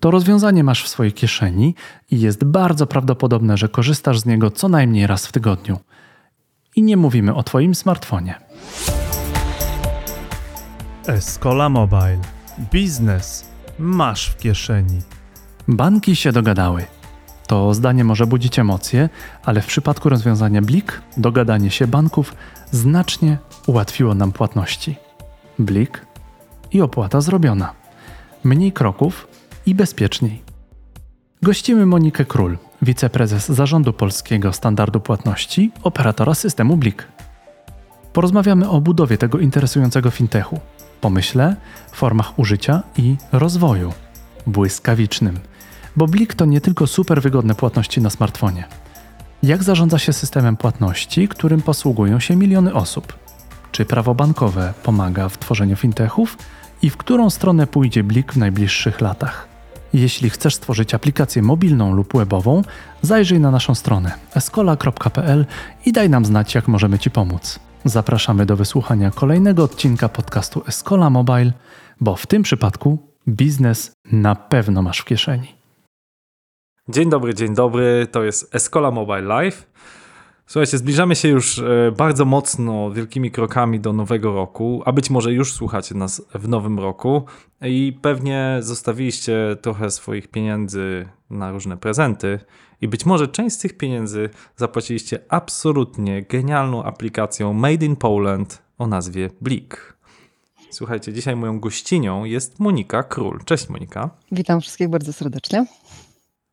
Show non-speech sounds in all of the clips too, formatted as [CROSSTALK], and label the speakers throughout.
Speaker 1: To rozwiązanie masz w swojej kieszeni i jest bardzo prawdopodobne, że korzystasz z niego co najmniej raz w tygodniu. I nie mówimy o Twoim smartfonie.
Speaker 2: Escola Mobile. Biznes masz w kieszeni.
Speaker 1: Banki się dogadały. To zdanie może budzić emocje, ale w przypadku rozwiązania Blik dogadanie się banków znacznie ułatwiło nam płatności. Blik i opłata zrobiona. Mniej kroków i bezpieczniej. Gościmy Monikę Król, wiceprezes Zarządu Polskiego Standardu Płatności, operatora systemu Blik. Porozmawiamy o budowie tego interesującego fintechu, pomyśle, formach użycia i rozwoju błyskawicznym. Bo Blik to nie tylko super wygodne płatności na smartfonie. Jak zarządza się systemem płatności, którym posługują się miliony osób? Czy prawo bankowe pomaga w tworzeniu fintechów? I w którą stronę pójdzie Blik w najbliższych latach? Jeśli chcesz stworzyć aplikację mobilną lub webową, zajrzyj na naszą stronę escola.pl i daj nam znać, jak możemy Ci pomóc. Zapraszamy do wysłuchania kolejnego odcinka podcastu Escola Mobile, bo w tym przypadku biznes na pewno masz w kieszeni.
Speaker 3: Dzień dobry, dzień dobry. To jest Escola Mobile Live. Słuchajcie, zbliżamy się już e, bardzo mocno, wielkimi krokami do nowego roku, a być może już słuchacie nas w nowym roku i pewnie zostawiliście trochę swoich pieniędzy na różne prezenty i być może część z tych pieniędzy zapłaciliście absolutnie genialną aplikacją Made in Poland o nazwie Blik. Słuchajcie, dzisiaj moją gościnią jest Monika Król. Cześć Monika.
Speaker 4: Witam wszystkich bardzo serdecznie.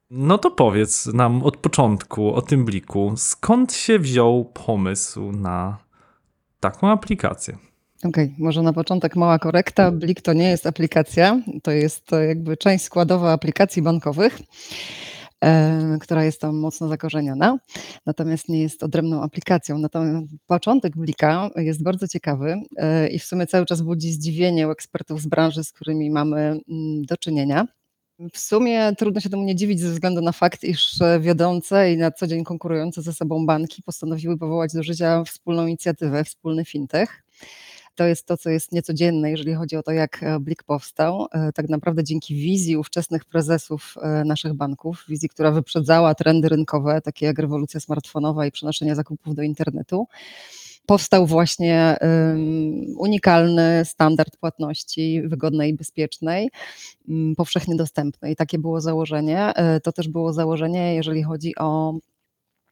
Speaker 3: No to powiedz nam od początku o tym bliku, skąd się wziął pomysł na taką aplikację?
Speaker 4: Okej, okay, może na początek mała korekta. Blik to nie jest aplikacja, to jest jakby część składowa aplikacji bankowych, e, która jest tam mocno zakorzeniona, natomiast nie jest odrębną aplikacją. Natomiast początek Blika jest bardzo ciekawy e, i w sumie cały czas budzi zdziwienie u ekspertów z branży, z którymi mamy mm, do czynienia. W sumie trudno się temu nie dziwić ze względu na fakt, iż wiodące i na co dzień konkurujące ze sobą banki postanowiły powołać do życia wspólną inicjatywę, wspólny fintech. To jest to, co jest niecodzienne, jeżeli chodzi o to, jak e, Blik powstał. E, tak naprawdę dzięki wizji ówczesnych prezesów e, naszych banków, wizji, która wyprzedzała trendy rynkowe, takie jak rewolucja smartfonowa i przenoszenie zakupów do internetu powstał właśnie unikalny standard płatności wygodnej i bezpiecznej, powszechnie dostępnej. Takie było założenie. E, to też było założenie, jeżeli chodzi o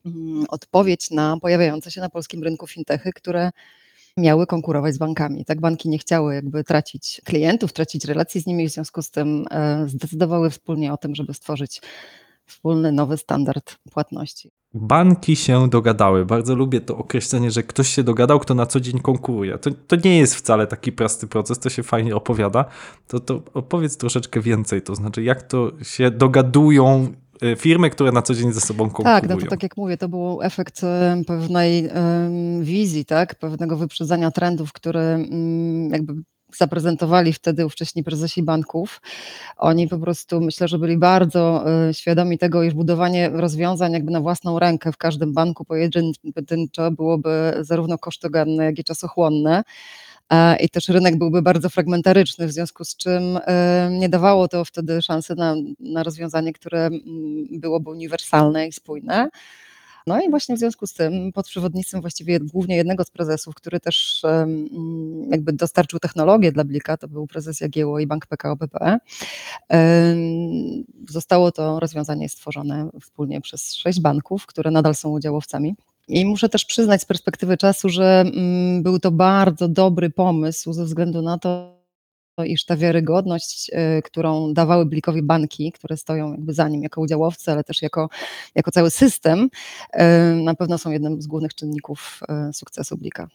Speaker 4: mm, odpowiedź na pojawiające się na polskim rynku fintechy, które miały konkurować z bankami. Tak banki nie chciały jakby tracić klientów, tracić relacji z nimi, w związku z tym e, zdecydowały wspólnie o tym, żeby stworzyć wspólny nowy standard płatności.
Speaker 3: Banki się dogadały. Bardzo lubię to określenie, że ktoś się dogadał, kto na co dzień konkuruje. To, to nie jest wcale taki prosty proces, to się fajnie opowiada. To, to opowiedz troszeczkę więcej, to znaczy jak to się dogadują y, firmy, które na co dzień ze sobą konkurują.
Speaker 4: Tak, no to tak jak mówię, to był efekt pewnej wizji, tak, pewnego wyprzedzania trendów, które jakby zaprezentowali wtedy ówcześni prezesi banków. Oni po prostu myślę, że byli bardzo e, świadomi tego, iż budowanie rozwiązań jakby na własną rękę w każdym banku pojedynczo byłoby zarówno kosztoganne, jak i czasochłonne e, i też rynek byłby bardzo fragmentaryczny, w związku z czym e, nie dawało to wtedy szansy na, na rozwiązanie, które mm, byłoby uniwersalne i spójne. No i właśnie w związku z tym pod przewodnictwem właściwie głównie jednego z prezesów, który też jakby dostarczył technologię dla Blika, to był prezes Jagiełło i Bank PKO BP, zostało to rozwiązanie stworzone wspólnie przez sześć banków, które nadal są udziałowcami. I muszę też przyznać z perspektywy czasu, że mm, był to bardzo dobry pomysł ze względu na to, iż ta wiarygodność, y, którą dawały Blikowi banki, które stoją jakby za nim jako udziałowcy, ale też jako, jako cały system, y, na pewno są jednym z głównych czynników y, sukcesu Blika.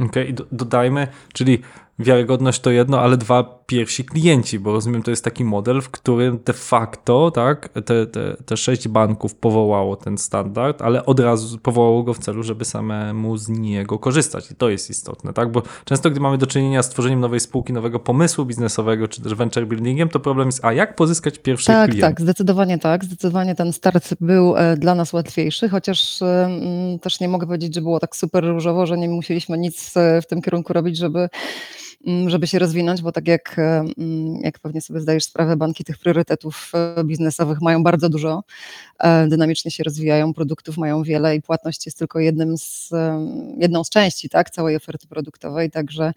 Speaker 3: Okej, okay, dodajmy, czyli wiarygodność to jedno, ale dwa pierwsi klienci, bo rozumiem, to jest taki model, w którym de facto tak, te, te, te sześć banków powołało ten standard, ale od razu powołało go w celu, żeby samemu z niego korzystać. I to jest istotne, tak? Bo często, gdy mamy do czynienia z tworzeniem nowej spółki, nowego pomysłu biznesowego, czy też venture buildingiem, to problem jest, a jak pozyskać pierwszych
Speaker 4: tak,
Speaker 3: klientów?
Speaker 4: Tak, zdecydowanie tak. Zdecydowanie ten start był e, dla nas łatwiejszy, chociaż e, też nie mogę powiedzieć, że było tak super różowo, że nie musieliśmy nic e, w tym kierunku robić, żeby żeby się rozwinąć, bo tak jak, mm, jak pewnie sobie zdajesz sprawę, banki tych priorytetów e, biznesowych mają bardzo dużo, e, dynamicznie się rozwijają, produktów mają wiele i płatność jest tylko jednym z, e, jedną z części tak, całej oferty produktowej, także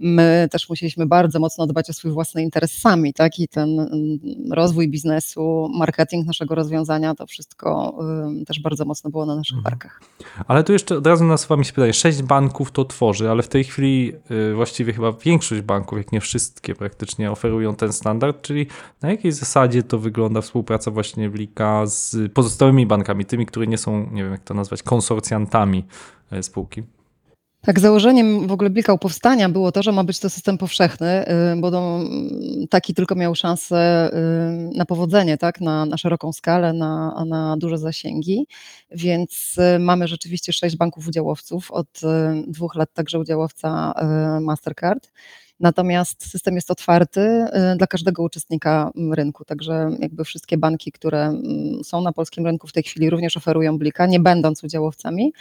Speaker 4: my też musieliśmy bardzo mocno dbać o swój własny interes sami, tak, i ten mm, rozwój biznesu, marketing naszego rozwiązania, to wszystko też bardzo mocno było na naszych
Speaker 3: Mhm.
Speaker 4: barkach.
Speaker 3: Ale tu jeszcze od razu nasuwa mi się pytanie, sześć banków to tworzy, ale w tej chwili y, właściwie chyba większość banków, jak nie wszystkie praktycznie oferują ten standard, czyli na jakiej zasadzie to wygląda współpraca właśnie Blika z pozostałymi bankami, tymi, które nie są, nie wiem jak to nazwać, konsorcjantami y, spółki?
Speaker 4: Tak, założeniem w ogóle Blika u powstania było to, że ma być to system powszechny, y, bo no, taki tylko miał szansę y, na powodzenie, tak, na, na szeroką skalę, na, na duże zasięgi, więc y, mamy rzeczywiście sześć banków udziałowców, od dwóch lat także udziałowca Mastercard. Natomiast system jest otwarty y, dla każdego uczestnika mm, rynku, także jakby wszystkie banki, które mm, są na polskim rynku w tej chwili również oferują Blika, nie będąc udziałowcami.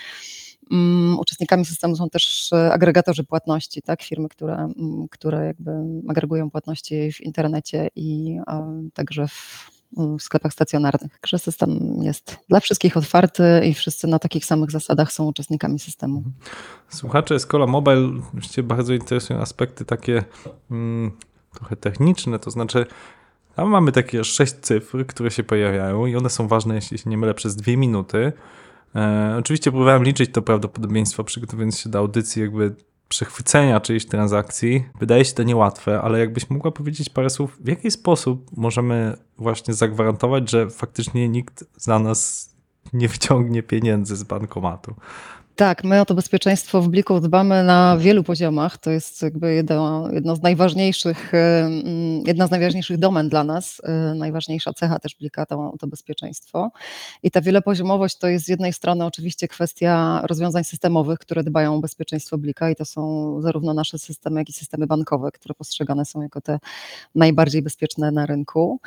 Speaker 4: Mm, Uczestnikami systemu są też e, agregatorzy płatności, tak? firmy, które, które jakby agregują płatności w internecie i także w, w sklepach stacjonarnych. Także system jest dla wszystkich otwarty i wszyscy na takich samych zasadach są uczestnikami systemu.
Speaker 3: Słuchacze Escola Mobile oczywiście bardzo interesują aspekty takie mm, trochę techniczne, to znaczy tam mamy takie sześć cyfr, które się pojawiają i one są ważne, jeśli się nie mylę, przez dwie minuty. E, oczywiście próbowałem liczyć to prawdopodobieństwo, przygotowując się do audycji, jakby przechwycenia czyjejś transakcji. Wydaje się to niełatwe, ale jakbyś mogła powiedzieć parę słów, w jaki sposób możemy właśnie zagwarantować, że faktycznie nikt za nas nie wyciągnie pieniędzy z bankomatu.
Speaker 4: Tak, my o to bezpieczeństwo w Bliku dbamy na wielu poziomach. To jest jakby jedno, jedno z najważniejszych, jedna z najważniejszych domen dla nas. y, Najważniejsza cecha też Blika to, to bezpieczeństwo. I ta wielopoziomowość to jest z jednej strony oczywiście kwestia rozwiązań systemowych, które dbają o bezpieczeństwo Blika i to są zarówno nasze systemy, jak i systemy bankowe, które postrzegane są jako te najbardziej bezpieczne na rynku.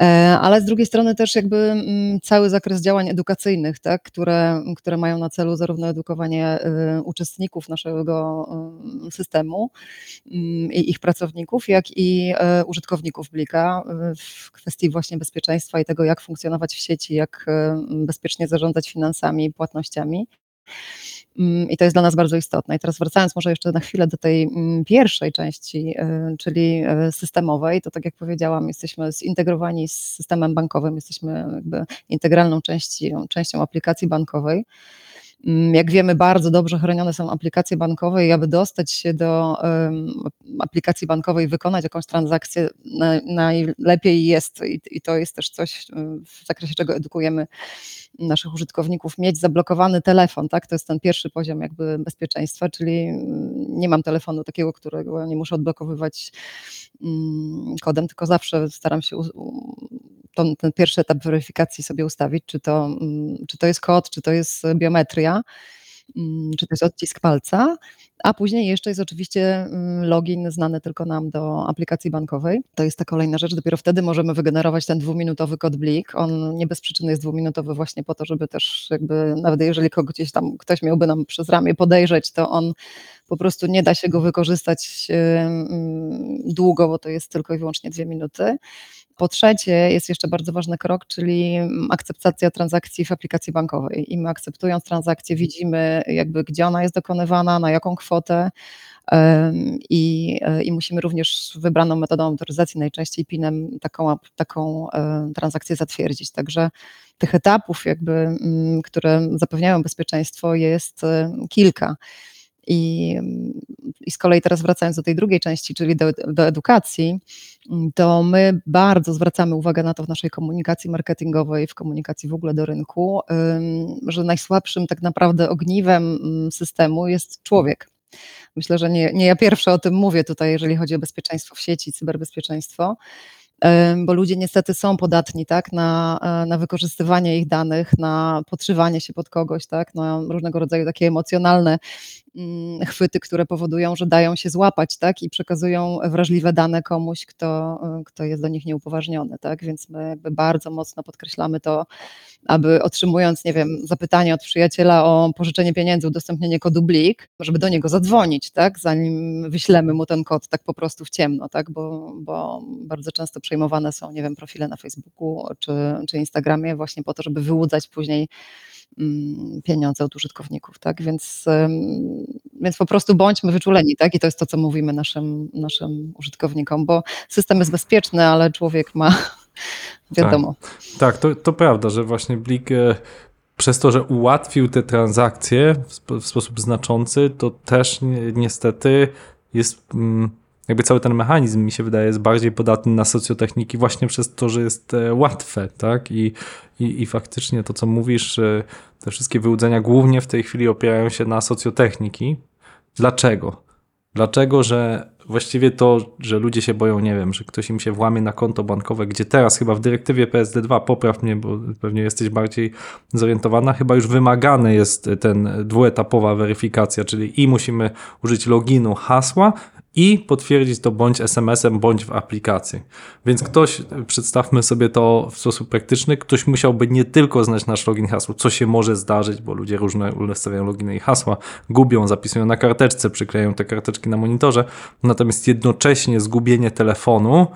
Speaker 4: E, Ale z drugiej strony też jakby mm, cały zakres działań edukacyjnych, tak, które, które mają na celu zarówno edukowanie y, uczestników naszego y, systemu mm, i ich pracowników, jak i e, użytkowników Blika y, w kwestii właśnie bezpieczeństwa i tego, jak funkcjonować w sieci, jak bezpiecznie zarządzać finansami płatnościami. Mm, I to jest dla nas bardzo istotne. I teraz wracając może jeszcze na chwilę do tej mm, pierwszej części, y, czyli y, systemowej, to tak jak powiedziałam, jesteśmy zintegrowani z systemem bankowym, jesteśmy integralną częścią, częścią aplikacji bankowej. Mm, Jak wiemy, bardzo dobrze chronione są aplikacje bankowe i aby dostać się do aplikacji bankowej, wykonać jakąś transakcję, na- najlepiej jest, i, i to jest też coś, w zakresie czego edukujemy naszych użytkowników, mieć zablokowany telefon, tak? To jest ten pierwszy poziom jakby bezpieczeństwa, czyli mm, nie mam telefonu takiego, którego nie muszę odblokowywać mm, kodem, tylko zawsze staram się ten, ten pierwszy etap weryfikacji sobie ustawić, czy to, mm, czy to jest kod, czy to jest biometria, mm, czy to jest odcisk palca, a później jeszcze jest oczywiście mm, login znany tylko nam do aplikacji bankowej. To jest ta kolejna rzecz. Dopiero wtedy możemy wygenerować ten dwuminutowy kod Blik. On nie bez przyczyny jest dwuminutowy właśnie po to, żeby też jakby, nawet jeżeli kogoś gdzieś tam ktoś miałby nam przez ramię podejrzeć, to on po prostu nie da się go wykorzystać długo, bo to jest tylko i wyłącznie dwie minuty. Po trzecie, jest jeszcze bardzo ważny krok, czyli mm, akceptacja transakcji w aplikacji bankowej. I my akceptując transakcję, widzimy jakby gdzie ona jest dokonywana, na jaką kwotę. I, I musimy również wybraną metodą autoryzacji, najczęściej PIN-em, taką, taką e, transakcję zatwierdzić. Także tych etapów, jakby, mm, które zapewniają bezpieczeństwo, jest e, kilka. I, mm, I z kolei teraz wracając do tej drugiej części, czyli do, do edukacji, to my bardzo zwracamy uwagę na to w naszej komunikacji marketingowej, w komunikacji w ogóle do rynku, że najsłabszym tak naprawdę ogniwem systemu jest człowiek. Myślę, że nie, nie ja pierwsza o tym mówię tutaj, jeżeli chodzi o bezpieczeństwo w sieci, cyberbezpieczeństwo, bo ludzie niestety są podatni tak, na, e, na wykorzystywanie ich danych, na podszywanie się pod kogoś, tak, na różnego rodzaju takie emocjonalne chwyty, które powodują, że dają się złapać, tak, i przekazują wrażliwe dane komuś, kto, kto jest do nich nieupoważniony, tak, więc my jakby bardzo mocno podkreślamy to, aby otrzymując, nie wiem, zapytanie od przyjaciela o pożyczenie pieniędzy, udostępnienie kodu Blik, żeby do niego zadzwonić, tak, zanim wyślemy mu ten kod tak po prostu w ciemno, tak, bo, bo bardzo często przejmowane są, nie wiem, profile na Facebooku czy, czy Instagramie właśnie po to, żeby wyłudzać później mm, pieniądze od użytkowników, tak, więc, więc po prostu bądźmy wyczuleni, tak, i to jest to, co mówimy naszym, naszym użytkownikom, bo system jest bezpieczny, ale człowiek ma [LAUGHS] wiadomo.
Speaker 3: Tak, tak to, to prawda, że właśnie Blik e, przez to, że ułatwił te transakcje w, sp w sposób znaczący, to też ni niestety jest mm, jakby cały ten mechanizm mi się wydaje jest bardziej podatny na socjotechniki właśnie przez to, że jest e, łatwe, tak? I, i, i faktycznie to, co mówisz, te wszystkie wyłudzenia głównie w tej chwili opierają się na socjotechniki. Dlaczego? Dlaczego, że właściwie to, że ludzie się boją, nie wiem, że ktoś im się włamie na konto bankowe, gdzie teraz chyba w dyrektywie PSD2, popraw mnie, bo pewnie jesteś bardziej zorientowana, chyba już wymagane jest ten dwuetapowa weryfikacja, czyli i musimy użyć loginu, hasła i potwierdzić to bądź SMS-em, bądź w aplikacji. Więc ktoś, przedstawmy sobie to w sposób praktyczny, ktoś musiałby nie tylko znać nasz login hasło, co się może zdarzyć, bo ludzie różne ustawiają loginy i hasła, gubią, zapisują na karteczce, przykleją te karteczki na monitorze, natomiast jednocześnie zgubienie telefonu,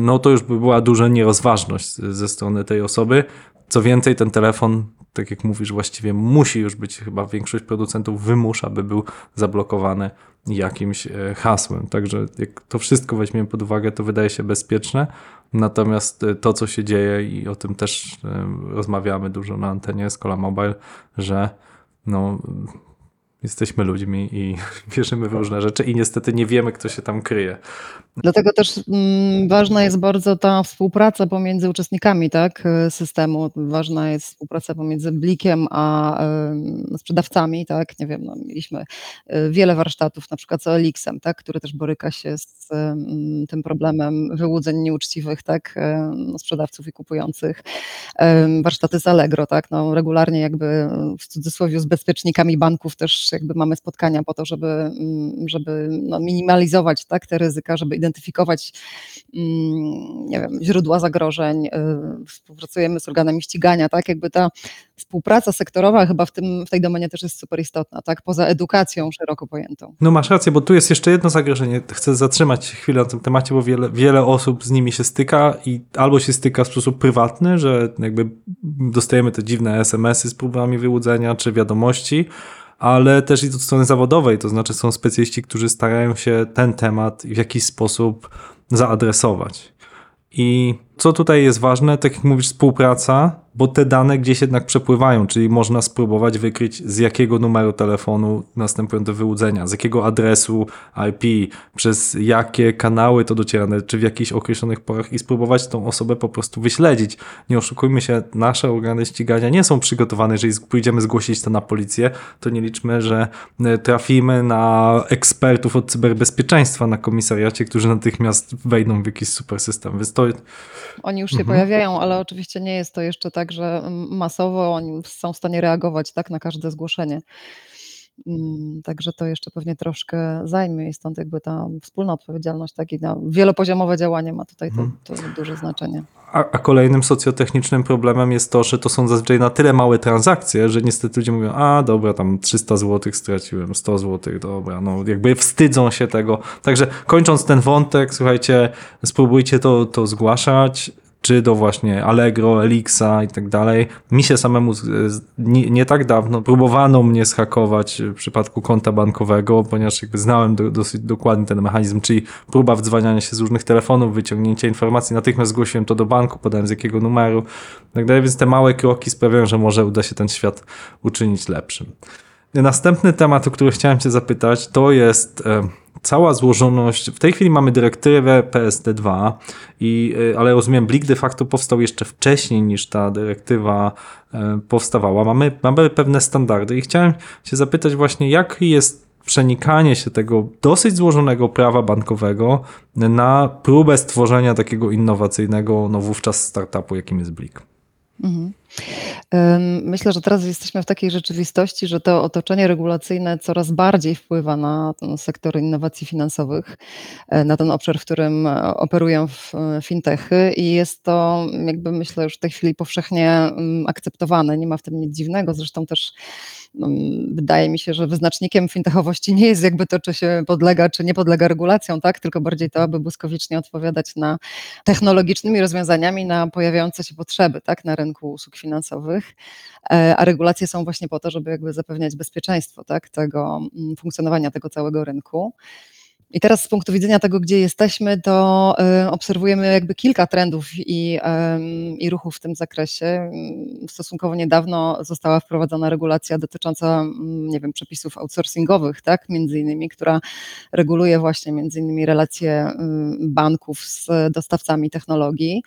Speaker 3: no to już by była duża nierozważność ze strony tej osoby. Co więcej, ten telefon, tak jak mówisz, właściwie musi już być, chyba większość producentów wymusza, by był zablokowany jakimś e, hasłem. Także jak to wszystko weźmiemy pod uwagę, to wydaje się bezpieczne. Natomiast e, to, co się dzieje, i o tym też e, rozmawiamy dużo na antenie Escola Mobile, że no, jesteśmy ludźmi i [LAUGHS] wierzymy w różne rzeczy i niestety nie wiemy, kto się tam kryje.
Speaker 4: Dlatego też mm, ważna jest bardzo ta współpraca pomiędzy uczestnikami tak, systemu. Ważna jest współpraca pomiędzy Blikiem a sprzedawcami. Tak. Nie wiem, no, mieliśmy y, wiele warsztatów, na przykład z Elixem, tak, który też boryka się z tym problemem wyłudzeń nieuczciwych tak, no, sprzedawców i kupujących. Warsztaty z Allegro, tak, no, regularnie jakby w cudzysłowie z bezpiecznikami banków też jakby mamy spotkania po to, żeby, mm, żeby no, minimalizować tak, te ryzyka, żeby identyfikować mm, nie wiem, źródła zagrożeń, y, współpracujemy z organami ścigania, tak, jakby ta współpraca sektorowa chyba w, tym, w tej domenie też jest super istotna, tak, poza edukacją szeroko pojętą.
Speaker 3: No masz rację, bo tu jest jeszcze jedno zagrożenie, chcę zatrzymać chwilę na tym temacie, bo wiele, wiele osób z nimi się styka i albo się styka w sposób prywatny, że jakby dostajemy te dziwne SMS-y z próbami wyłudzenia, czy wiadomości, ale też i od strony zawodowej, to znaczy są specjaliści, którzy starają się ten temat w jakiś sposób zaadresować. I co tutaj jest ważne, tak jak mówisz, współpraca, bo te dane gdzieś jednak przepływają, czyli można spróbować wykryć z jakiego numeru telefonu następują do wyłudzenia, z jakiego adresu IP, przez jakie kanały to dociera, czy w jakichś określonych porach i spróbować tą osobę po prostu wyśledzić. Nie oszukujmy się, nasze organy ścigania nie są przygotowane, jeżeli pójdziemy zgłosić to na policję, to nie liczmy, że e, trafimy na ekspertów od cyberbezpieczeństwa na komisariacie, którzy natychmiast wejdą w jakiś super system. Więc to
Speaker 4: oni już się mhm. pojawiają, ale oczywiście nie jest to jeszcze tak, że masowo oni są w stanie reagować tak na każde zgłoszenie. Mm, także to jeszcze pewnie troszkę zajmie i stąd jakby ta wspólna odpowiedzialność, takie na wielopoziomowe działanie ma tutaj to, mhm. to duże znaczenie.
Speaker 3: A, a, kolejnym socjotechnicznym problemem jest to, że to są zazwyczaj na tyle małe transakcje, że niestety ludzie mówią, a dobra, tam 300 zł straciłem, 100 zł, dobra, no jakby wstydzą się tego. Także kończąc ten wątek, słuchajcie, spróbujcie to, to zgłaszać czy do właśnie Allegro, Elixa i tak dalej. Mi się samemu nie, nie, tak dawno próbowano mnie schakować w przypadku konta bankowego, ponieważ jakby znałem do, dosyć dokładnie ten mechanizm, czyli próba wdzwaniania się z różnych telefonów, wyciągnięcia informacji, natychmiast zgłosiłem to do banku, podałem z jakiego numeru, tak dalej, więc te małe kroki sprawiają, że może uda się ten świat uczynić lepszym. Następny temat, o który chciałem Cię zapytać, to jest e, cała złożoność. W tej chwili mamy dyrektywę PSD2, i, e, ale rozumiem, Blik de facto powstał jeszcze wcześniej niż ta dyrektywa e, powstawała. Mamy, mamy pewne standardy i chciałem Cię zapytać właśnie, jak jest przenikanie się tego dosyć złożonego prawa bankowego na próbę stworzenia takiego innowacyjnego, no wówczas startupu, jakim jest Blik. Mhm.
Speaker 4: Myślę, że teraz jesteśmy w takiej rzeczywistości, że to otoczenie regulacyjne coraz bardziej wpływa na ten sektor innowacji finansowych, e, na ten obszar, w którym e, operują e, fintechy i jest to jakby myślę już w tej chwili powszechnie mm, akceptowane. Nie ma w tym nic dziwnego. Zresztą też wydaje mi się, że wyznacznikiem fintechowości nie jest jakby to, czy się podlega, czy nie podlega regulacjom, tak? tylko bardziej to, aby błyskawicznie odpowiadać na technologicznymi rozwiązaniami na pojawiające się potrzeby tak? na rynku usług finansowych, e, a regulacje są właśnie po to, żeby jakby zapewniać bezpieczeństwo tak, tego mm, funkcjonowania tego całego rynku. I teraz z punktu widzenia tego, gdzie jesteśmy, to y, obserwujemy jakby kilka trendów i, i ruchów w tym zakresie. Mm, stosunkowo niedawno została wprowadzona regulacja dotycząca, mm, nie wiem, przepisów outsourcingowych, tak, między innymi, która reguluje właśnie między innymi relacje banków z dostawcami technologii.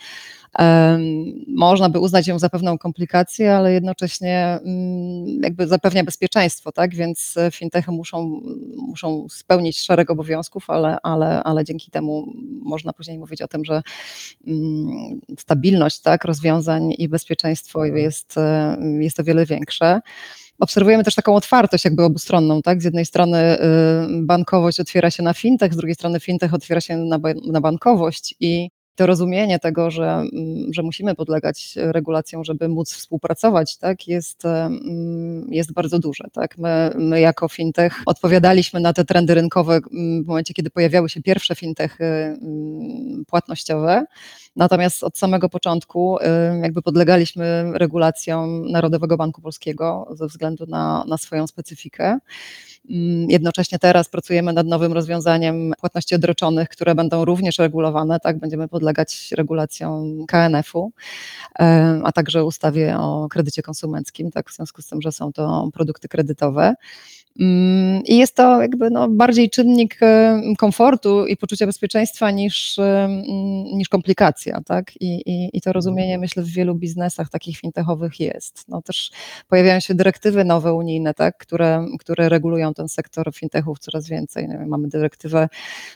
Speaker 4: Można by uznać ją za pewną komplikację, ale jednocześnie mm, jakby zapewnia bezpieczeństwo, tak? Więc fintechy muszą, muszą spełnić szereg obowiązków, ale, ale, ale dzięki temu można później mówić o tym, że mm, stabilność tak, rozwiązań i bezpieczeństwo mhm. jest, jest o wiele większe obserwujemy też taką otwartość jakby obustronną, tak? Z jednej strony y, bankowość otwiera się na fintech, z drugiej strony fintech otwiera się na, na bankowość i to rozumienie tego, że, mm, że musimy podlegać regulacjom, żeby móc współpracować, tak, jest, mm, jest bardzo duże. Tak? My, my jako fintech odpowiadaliśmy na te trendy rynkowe mm, w momencie, kiedy pojawiały się pierwsze fintechy płatnościowe, natomiast od samego początku jakby podlegaliśmy regulacjom Narodowego Banku Polskiego ze względu na, na swoją specyfikę. Jednocześnie teraz pracujemy nad nowym rozwiązaniem płatności odroczonych, które będą również regulowane, tak, będziemy podlegać regulacjom KNF-u, a także ustawie o kredycie konsumenckim, tak, w związku z tym, że są to produkty kredytowe. Mm, I jest to jakby no bardziej czynnik komfortu i poczucia bezpieczeństwa niż, niż komplikacja, tak? I, i, I to rozumienie myślę w wielu biznesach takich fintechowych jest. No też pojawiają się dyrektywy nowe unijne, tak? które, które regulują ten sektor fintechów coraz więcej. Mamy dyrektywę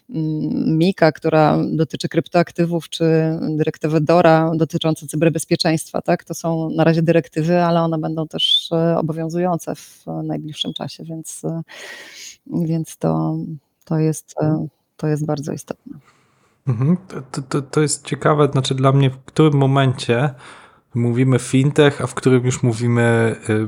Speaker 4: mm, MIKA, która dotyczy kryptoaktywów, czy dyrektywę DORA dotyczącą cyberbezpieczeństwa, tak? To są na razie dyrektywy, ale one będą też e, obowiązujące w najbliższym czasie, więc więc, więc to, to, jest, to jest bardzo istotne.
Speaker 3: Mhm. To, to, to jest ciekawe, znaczy dla mnie, w którym momencie mówimy fintech, a w którym już mówimy y,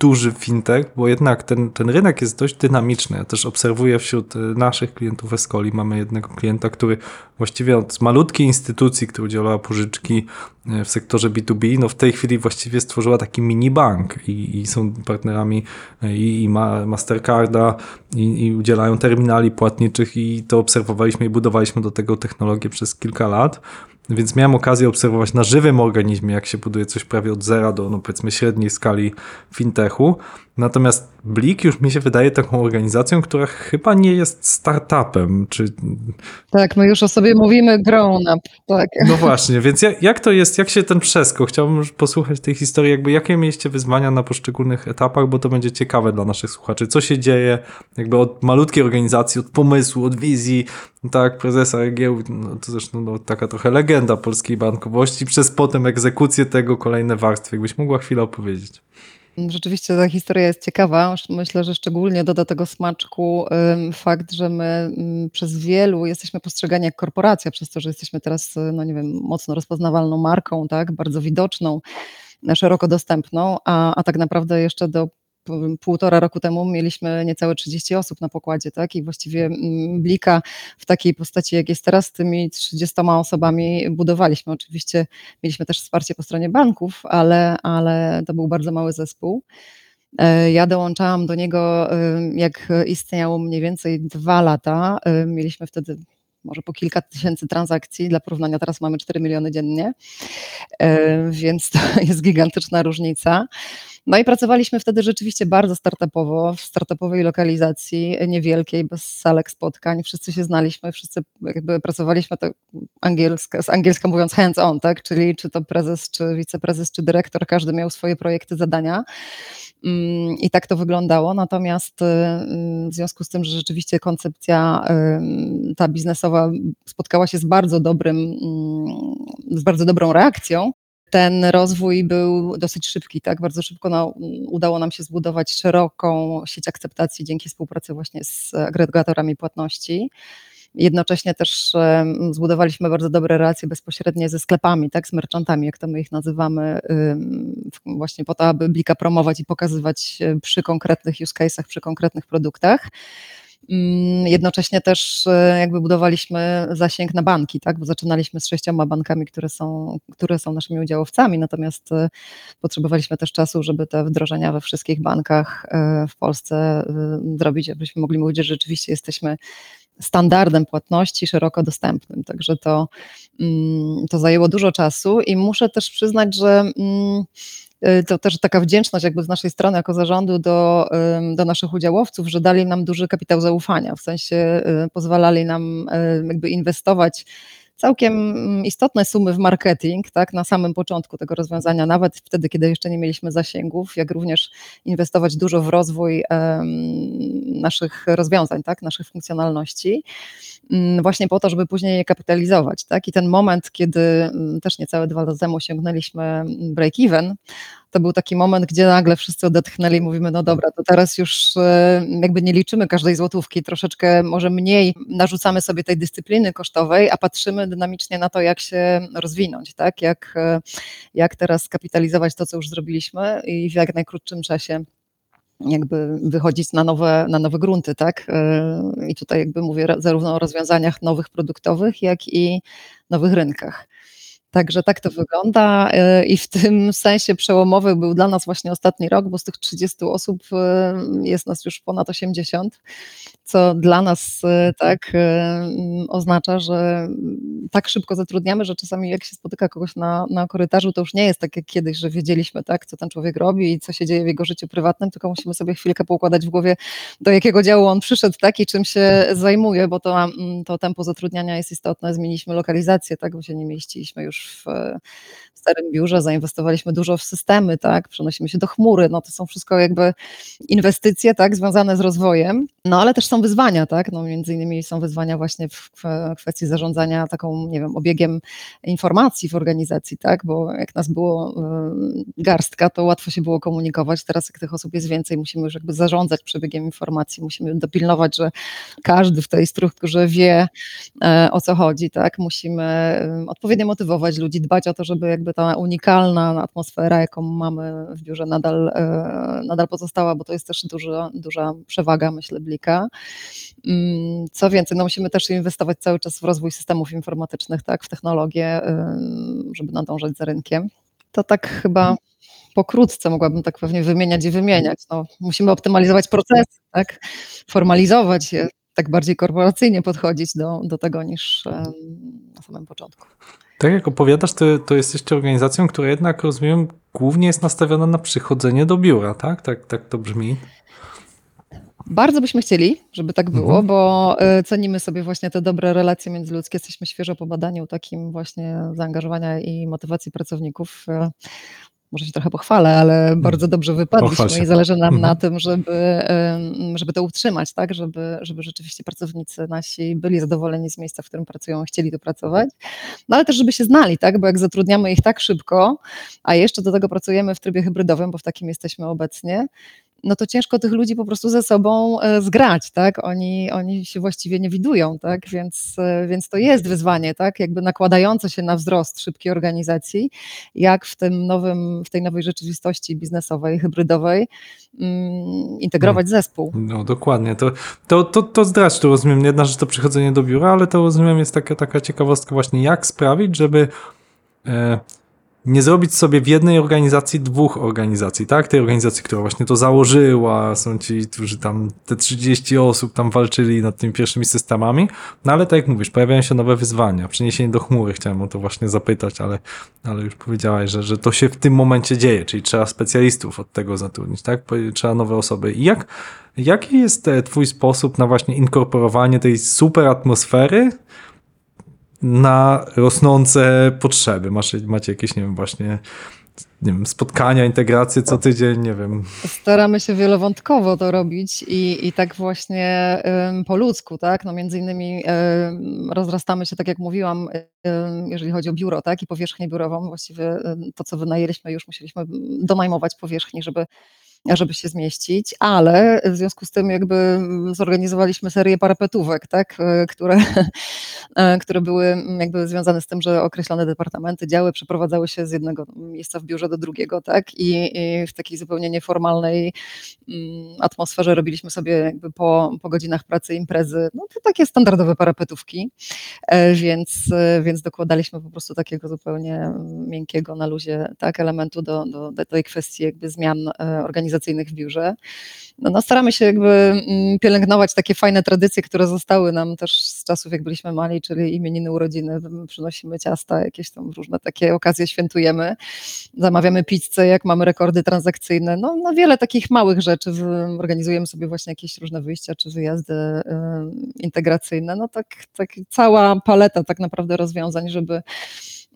Speaker 3: duży fintech, bo jednak ten, ten rynek jest dość dynamiczny. Ja też obserwuję wśród y, naszych klientów Escoli, mamy jednego klienta, który właściwie od malutkiej instytucji, która udzielała pożyczki y, w sektorze B2B, no w tej chwili właściwie stworzyła taki mini bank i, i są partnerami i, i Mastercarda i, i udzielają terminali płatniczych i to obserwowaliśmy i budowaliśmy do tego technologię przez kilka lat. Więc miałem okazję obserwować na żywym organizmie, jak się buduje coś prawie od zera do, no powiedzmy, średniej skali fintechu. Natomiast Blik już mi się wydaje taką organizacją, która chyba nie jest startupem, czy...
Speaker 4: Tak, my już o sobie mówimy grown up, tak.
Speaker 3: No właśnie, więc jak, jak to jest, jak się ten przeskok? Chciałbym posłuchać tej historii, jakby jakie mieliście wyzwania na poszczególnych etapach, bo to będzie ciekawe dla naszych słuchaczy. Co się dzieje jakby od malutkiej organizacji, od pomysłu, od wizji, tak, prezesa giełd, no to zresztą no, taka trochę legenda polskiej bankowości, przez potem egzekucję tego, kolejne warstwy. Jakbyś mogła chwilę opowiedzieć.
Speaker 4: Rzeczywiście ta historia jest ciekawa. Myślę, że szczególnie doda tego smaczku fakt, że my przez wielu jesteśmy postrzegani jak korporacja, przez to, że jesteśmy teraz, no nie wiem, mocno rozpoznawalną marką, tak, bardzo widoczną, szeroko dostępną, a, a tak naprawdę jeszcze do półtora roku temu mieliśmy niecałe 30 osób na pokładzie, tak? I właściwie mm, Blika w takiej postaci, jak jest teraz, z tymi 30 osobami budowaliśmy. Oczywiście mieliśmy też wsparcie po stronie banków, ale, ale to był bardzo mały zespół. E, ja dołączałam do niego, jak istniało mniej więcej dwa lata. Mieliśmy wtedy może po kilka tysięcy transakcji. Dla porównania teraz mamy 4 miliony dziennie, e, więc to [LAUGHS] jest gigantyczna różnica. No i pracowaliśmy wtedy rzeczywiście bardzo startupowo, w startupowej lokalizacji, niewielkiej, bez salek spotkań. Wszyscy się znaliśmy, wszyscy jakby pracowaliśmy to angielska, z angielska mówiąc hands on, tak? Czyli czy to prezes, czy wiceprezes, czy dyrektor, każdy miał swoje projekty, zadania. Mm, I tak to wyglądało. Natomiast y, w związku z tym, że rzeczywiście koncepcja y, ta biznesowa spotkała się z bardzo dobrym, mm, z bardzo dobrą reakcją, ten rozwój był dosyć szybki, tak? Bardzo szybko udało nam się zbudować szeroką sieć akceptacji dzięki współpracy właśnie z agregatorami płatności. Jednocześnie też zbudowaliśmy bardzo dobre relacje bezpośrednie ze sklepami, tak, z merchantami, jak to my ich nazywamy, właśnie po to, aby Blika promować i pokazywać przy konkretnych use case'ach, przy konkretnych produktach. Mm, jednocześnie też e, jakby budowaliśmy zasięg na banki, tak? bo zaczynaliśmy z sześcioma bankami, które są, które są naszymi udziałowcami, natomiast e, potrzebowaliśmy też czasu, żeby te wdrożenia we wszystkich bankach e, w Polsce zrobić, abyśmy mogli mówić, że rzeczywiście jesteśmy standardem płatności szeroko dostępnym. Także to, mm, to zajęło dużo czasu i muszę też przyznać, że mm, Y, to też taka wdzięczność jakby z naszej strony jako zarządu do, do naszych udziałowców, że dali nam duży kapitał zaufania, w sensie y, pozwalali nam jakby inwestować całkiem mm, istotne sumy w marketing, tak, na samym początku tego rozwiązania, nawet wtedy, kiedy jeszcze nie mieliśmy zasięgów, jak również inwestować dużo w rozwój naszych rozwiązań, tak, naszych funkcjonalności, um, właśnie po to, żeby później je kapitalizować, tak, i ten moment, kiedy um, też niecałe dwa lata temu osiągnęliśmy break-even, to był taki moment, gdzie nagle wszyscy odetchnęli i mówimy, no dobra, to teraz już e, jakby nie liczymy każdej złotówki, troszeczkę może mniej narzucamy sobie tej dyscypliny kosztowej, a patrzymy dynamicznie na to, jak się rozwinąć, tak? jak, e, jak teraz kapitalizować to, co już zrobiliśmy i w jak najkrótszym czasie jakby wychodzić na nowe, na nowe grunty, tak? E, I tutaj jakby mówię zarówno o rozwiązaniach nowych produktowych, jak i nowych rynkach. Także tak to wygląda y, i w tym [LAUGHS] sensie przełomowy był dla nas właśnie ostatni rok, bo z tych 30 osób y, jest nas już ponad 80 co dla nas e, tak e, oznacza, że tak szybko zatrudniamy, że czasami jak się spotyka kogoś na, na korytarzu, to już nie jest tak jak kiedyś, że wiedzieliśmy tak, co ten człowiek robi i co się dzieje w jego życiu prywatnym, tylko musimy sobie chwilkę poukładać w głowie, do jakiego działu on przyszedł tak i czym się zajmuje, bo to, to tempo zatrudniania jest istotne. Zmieniliśmy lokalizację, tak, bo się nie mieściliśmy już w, w starym biurze, zainwestowaliśmy dużo w systemy, tak, przenosimy się do chmury, no to są wszystko jakby inwestycje, tak, związane z rozwojem, no ale też są wyzwania, tak? No, między innymi są wyzwania właśnie w kwestii zarządzania taką, nie wiem, obiegiem informacji w organizacji, tak? Bo jak nas było y, garstka, to łatwo się było komunikować. Teraz jak tych osób jest więcej, musimy już jakby zarządzać przebiegiem informacji, musimy dopilnować, że każdy w tej strukturze wie e, o co chodzi, tak? Musimy y, odpowiednio motywować ludzi, dbać o to, żeby jakby ta unikalna atmosfera, jaką mamy w biurze nadal, e, nadal pozostała, bo to jest też duża, duża przewaga, myślę, Blika. Mm, co więcej, no musimy też inwestować cały czas w rozwój systemów informatycznych, tak, w technologię, żeby nadążać za rynkiem. To tak chyba pokrótce mogłabym tak pewnie wymieniać i wymieniać. No, musimy optymalizować procesy, tak, formalizować je, tak bardziej korporacyjnie podchodzić do, do tego niż na samym początku.
Speaker 3: Tak jak opowiadasz, to, to jesteście organizacją, która jednak, rozumiem, głównie jest nastawiona na przychodzenie do biura, tak? Tak, tak to brzmi.
Speaker 4: Bardzo byśmy chcieli, żeby tak było, mhm. bo e, cenimy sobie właśnie te dobre relacje międzyludzkie. Jesteśmy świeżo po badaniu takim właśnie zaangażowania i motywacji pracowników. E, może się trochę pochwalę, ale mhm. bardzo dobrze wypadliśmy i zależy nam mhm. na tym, żeby, żeby to utrzymać, tak? żeby, żeby rzeczywiście pracownicy nasi byli zadowoleni z miejsca, w którym pracują, chcieli tu pracować, no ale też żeby się znali, tak? bo jak zatrudniamy ich tak szybko, a jeszcze do tego pracujemy w trybie hybrydowym, bo w takim jesteśmy obecnie, no to ciężko tych ludzi po prostu ze sobą e, zgrać, tak? Oni, oni się właściwie nie widują, tak? Więc, e, więc to jest wyzwanie, tak? Jakby nakładające się na wzrost szybkiej organizacji, jak w tym nowym, w tej nowej rzeczywistości biznesowej, hybrydowej mm, integrować no, zespół.
Speaker 3: No dokładnie, to, to, to, to to rozumiem, jedna rzecz to przychodzenie do biura, ale to rozumiem jest taka, taka ciekawostka właśnie, jak sprawić, żeby e, nie zrobić sobie w jednej organizacji dwóch organizacji, tak? Tej organizacji, która właśnie to założyła, są ci, którzy tam te 30 osób tam walczyli nad tymi pierwszymi systemami, no ale tak jak mówisz, pojawiają się nowe wyzwania, przeniesienie do chmury, chciałem o to właśnie zapytać, ale, ale już powiedziałaś, że, że to się w tym momencie dzieje, czyli trzeba specjalistów od tego zatrudnić, tak? Trzeba nowe osoby. I jak, jaki jest e, twój sposób na właśnie inkorporowanie tej super atmosfery na rosnące potrzeby? Macie, macie jakieś, nie wiem, właśnie nie wiem, spotkania, integracje co tydzień, nie wiem.
Speaker 4: Staramy się wielowątkowo to robić i, i tak właśnie ym, po ludzku, tak? No między innymi ym, rozrastamy się, tak jak mówiłam, ym, jeżeli chodzi o biuro, tak? I powierzchnię biurową, właściwie to, co wynajęliśmy, już musieliśmy donajmować powierzchni, żeby żeby się zmieścić, ale w związku z tym jakby zorganizowaliśmy serię parapetówek, tak, e, które, [LAUGHS] e, które były jakby związane z tym, że określone departamenty, działy przeprowadzały się z jednego miejsca w biurze do drugiego, tak, i, i w takiej zupełnie nieformalnej mm, atmosferze robiliśmy sobie jakby po, po godzinach pracy imprezy, no to takie standardowe parapetówki, e, więc, więc dokładaliśmy po prostu takiego zupełnie miękkiego na luzie, tak, elementu do, do, do tej kwestii jakby zmian organizacyjnych organizacyjnych w biurze. No, no, staramy się jakby mm, pielęgnować takie fajne tradycje, które zostały nam też z czasów, jak byliśmy mali, czyli imieniny, urodziny, przynosimy ciasta, jakieś tam różne takie okazje świętujemy, zamawiamy pizzę, jak mamy rekordy transakcyjne, no, no wiele takich małych rzeczy, organizujemy sobie właśnie jakieś różne wyjścia czy wyjazdy y, integracyjne, no tak, tak cała paleta tak naprawdę rozwiązań, żeby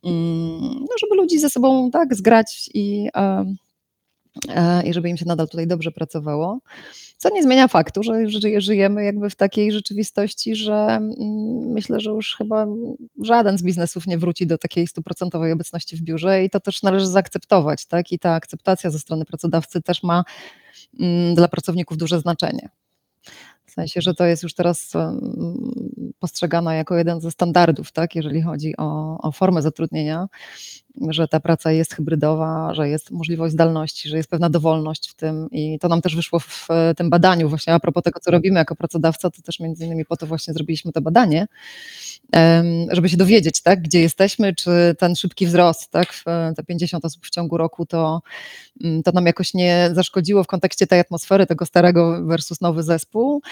Speaker 4: mm, no, żeby ludzi ze sobą tak zgrać i i żeby im się nadal tutaj dobrze pracowało. Co nie zmienia faktu, że żyjemy jakby w takiej rzeczywistości, że mm, myślę, że już chyba żaden z biznesów nie wróci do takiej stuprocentowej obecności w biurze i to też należy zaakceptować, tak? I ta akceptacja ze strony pracodawcy też ma mm, dla pracowników duże znaczenie. W sensie, że to jest już teraz postrzegana jako jeden ze standardów, tak, jeżeli chodzi o, o formę zatrudnienia że ta praca jest hybrydowa, że jest możliwość zdalności, że jest pewna dowolność w tym i to nam też wyszło w tym badaniu właśnie a propos tego, co robimy jako pracodawca, to też między innymi po to właśnie zrobiliśmy to badanie, żeby się dowiedzieć, tak, gdzie jesteśmy, czy ten szybki wzrost, tak, te 50 osób w ciągu roku, to, mm, to nam jakoś nie zaszkodziło w kontekście tej atmosfery, tego starego versus nowy zespół.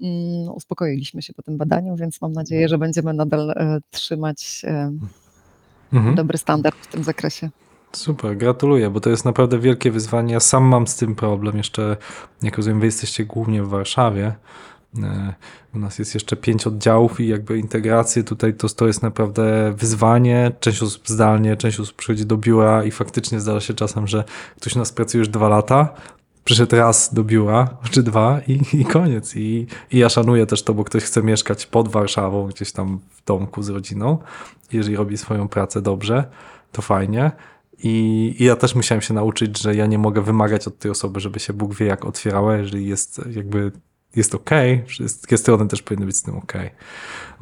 Speaker 4: Mm, uspokoiliśmy się po tym badaniu, więc mam nadzieję, że będziemy nadal e, trzymać mhm. dobry standard w tym zakresie.
Speaker 3: Super, gratuluję, bo to jest naprawdę wielkie wyzwanie. Ja sam mam z tym problem. Jeszcze, jak rozumiem, wy jesteście głównie w Warszawie. E, u nas jest jeszcze pięć oddziałów i jakby integracje tutaj to, to jest naprawdę wyzwanie. Część osób zdalnie, część osób przychodzi do biura i faktycznie zdarza się czasem, że ktoś u nas pracuje już dwa lata, przyszedł raz do biura, czy dwa i, i koniec. I, I ja szanuję też to, bo ktoś chce mieszkać pod Warszawą, gdzieś tam w domku z rodziną. Jeżeli robi swoją pracę dobrze, to fajnie. I, I, ja też musiałem się nauczyć, że ja nie mogę wymagać od tej osoby, żeby się Bóg wie jak otwierała, jeżeli jest jakby jest ok, wszystkie strony też powinny być z tym ok.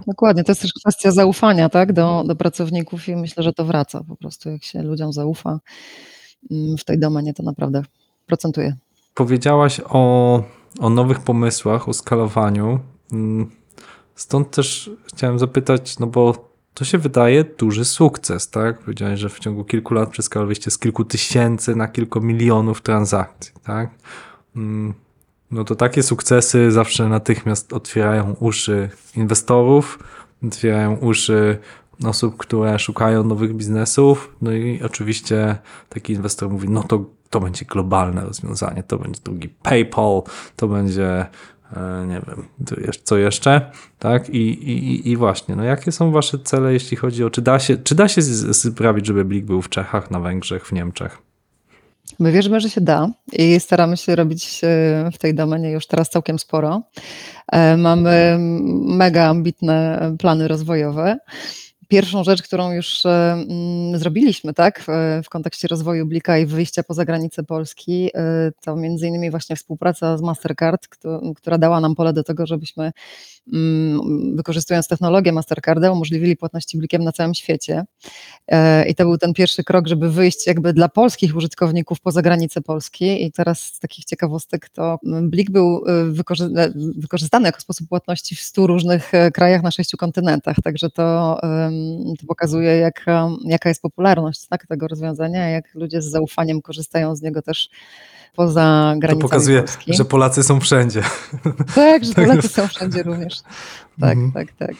Speaker 4: Dokładnie, to jest też kwestia zaufania tak, do, do pracowników i myślę, że to wraca po prostu, jak się ludziom zaufa mm, w tej domenie, to naprawdę procentuje
Speaker 3: powiedziałaś o, o nowych pomysłach, o skalowaniu. Mm, stąd też chciałem zapytać, no bo to się wydaje duży sukces, tak? Powiedziałeś, że w ciągu kilku lat przeskalowaliście z kilku tysięcy na kilku milionów transakcji, tak? Mm, no to takie sukcesy zawsze natychmiast otwierają uszy inwestorów, otwierają uszy osób, które szukają nowych biznesów. No i oczywiście taki inwestor mówi, no to to będzie globalne rozwiązanie, to będzie drugi PayPal, to będzie e, nie wiem, co jeszcze, tak? I, i, I właśnie, no jakie są wasze cele, jeśli chodzi o, czy da się, czy da się sprawić, żeby Blik był w Czechach, na Węgrzech, w Niemczech?
Speaker 4: My wierzymy, że się da i staramy się robić e, w tej domenie już teraz całkiem sporo. E, mamy mega ambitne plany rozwojowe pierwszą rzecz, którą już e, mm, zrobiliśmy tak, w, kontekście rozwoju Blika i wyjścia poza granice Polski, e, to między innymi właśnie współpraca z Mastercard, która dała nam pole do tego, żebyśmy wykorzystując technologię Mastercarda umożliwili płatności Blikiem na całym świecie. E, I to był ten pierwszy krok, żeby wyjść jakby dla polskich użytkowników poza granice Polski. I teraz z takich ciekawostek to Blik był wykorzystany jako sposób płatności w stu różnych krajach na sześciu kontynentach, także to to pokazuje, jak, jaka jest popularność tak, tego rozwiązania, jak ludzie z zaufaniem korzystają z niego też poza granicami
Speaker 3: To pokazuje,
Speaker 4: Polski.
Speaker 3: że Polacy są wszędzie.
Speaker 4: Tak, że [LAUGHS] Polacy są wszędzie również. Tak, mhm. tak, tak.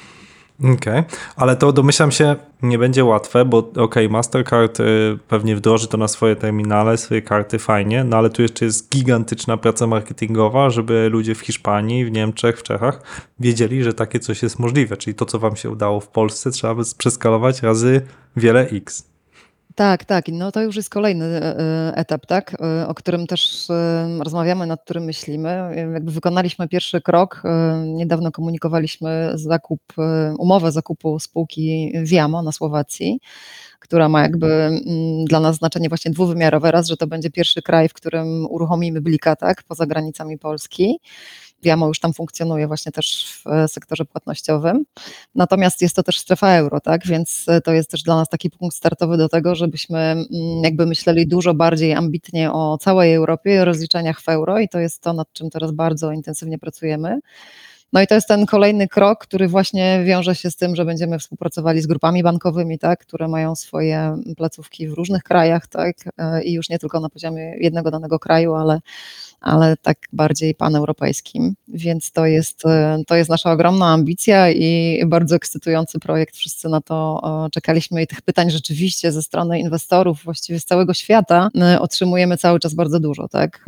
Speaker 3: Okej, okay. ale to domyślam się nie będzie łatwe, bo okej, okay, Mastercard y, pewnie wdroży to na swoje terminale, swoje karty, fajnie, no ale tu jeszcze jest gigantyczna praca marketingowa, żeby ludzie w Hiszpanii, w Niemczech, w Czechach wiedzieli, że takie coś jest możliwe, czyli to, co wam się udało w Polsce, trzeba by przeskalować razy wiele x.
Speaker 4: Tak, tak. No to już jest kolejny e, e, etap, tak, e, o którym też rozmawiamy, nad którym myślimy. Jakby wykonaliśmy pierwszy krok. Niedawno komunikowaliśmy zakup, umowę zakupu spółki Viamo na Słowacji, która ma jakby mm, dla nas znaczenie właśnie dwuwymiarowe. Raz, że to będzie pierwszy kraj, w którym uruchomimy Blika, tak, poza granicami Polski. Wiamo już tam funkcjonuje właśnie też w e, sektorze płatnościowym. Natomiast jest to też strefa euro, tak? Więc e, to jest też dla nas taki punkt startowy do tego, żebyśmy mm, jakby myśleli dużo bardziej ambitnie o całej Europie o rozliczeniach w euro i to jest to, nad czym teraz bardzo intensywnie pracujemy. No i to jest ten kolejny krok, który właśnie wiąże się z tym, że będziemy współpracowali z grupami bankowymi, tak, które mają swoje placówki w różnych krajach, tak, e, i już nie tylko na poziomie jednego danego kraju, ale ale tak bardziej paneuropejskim. Więc to jest, e, to jest nasza ogromna ambicja i bardzo ekscytujący projekt. Wszyscy na to czekaliśmy i tych pytań rzeczywiście ze strony inwestorów właściwie z całego świata e, otrzymujemy cały czas bardzo dużo, tak?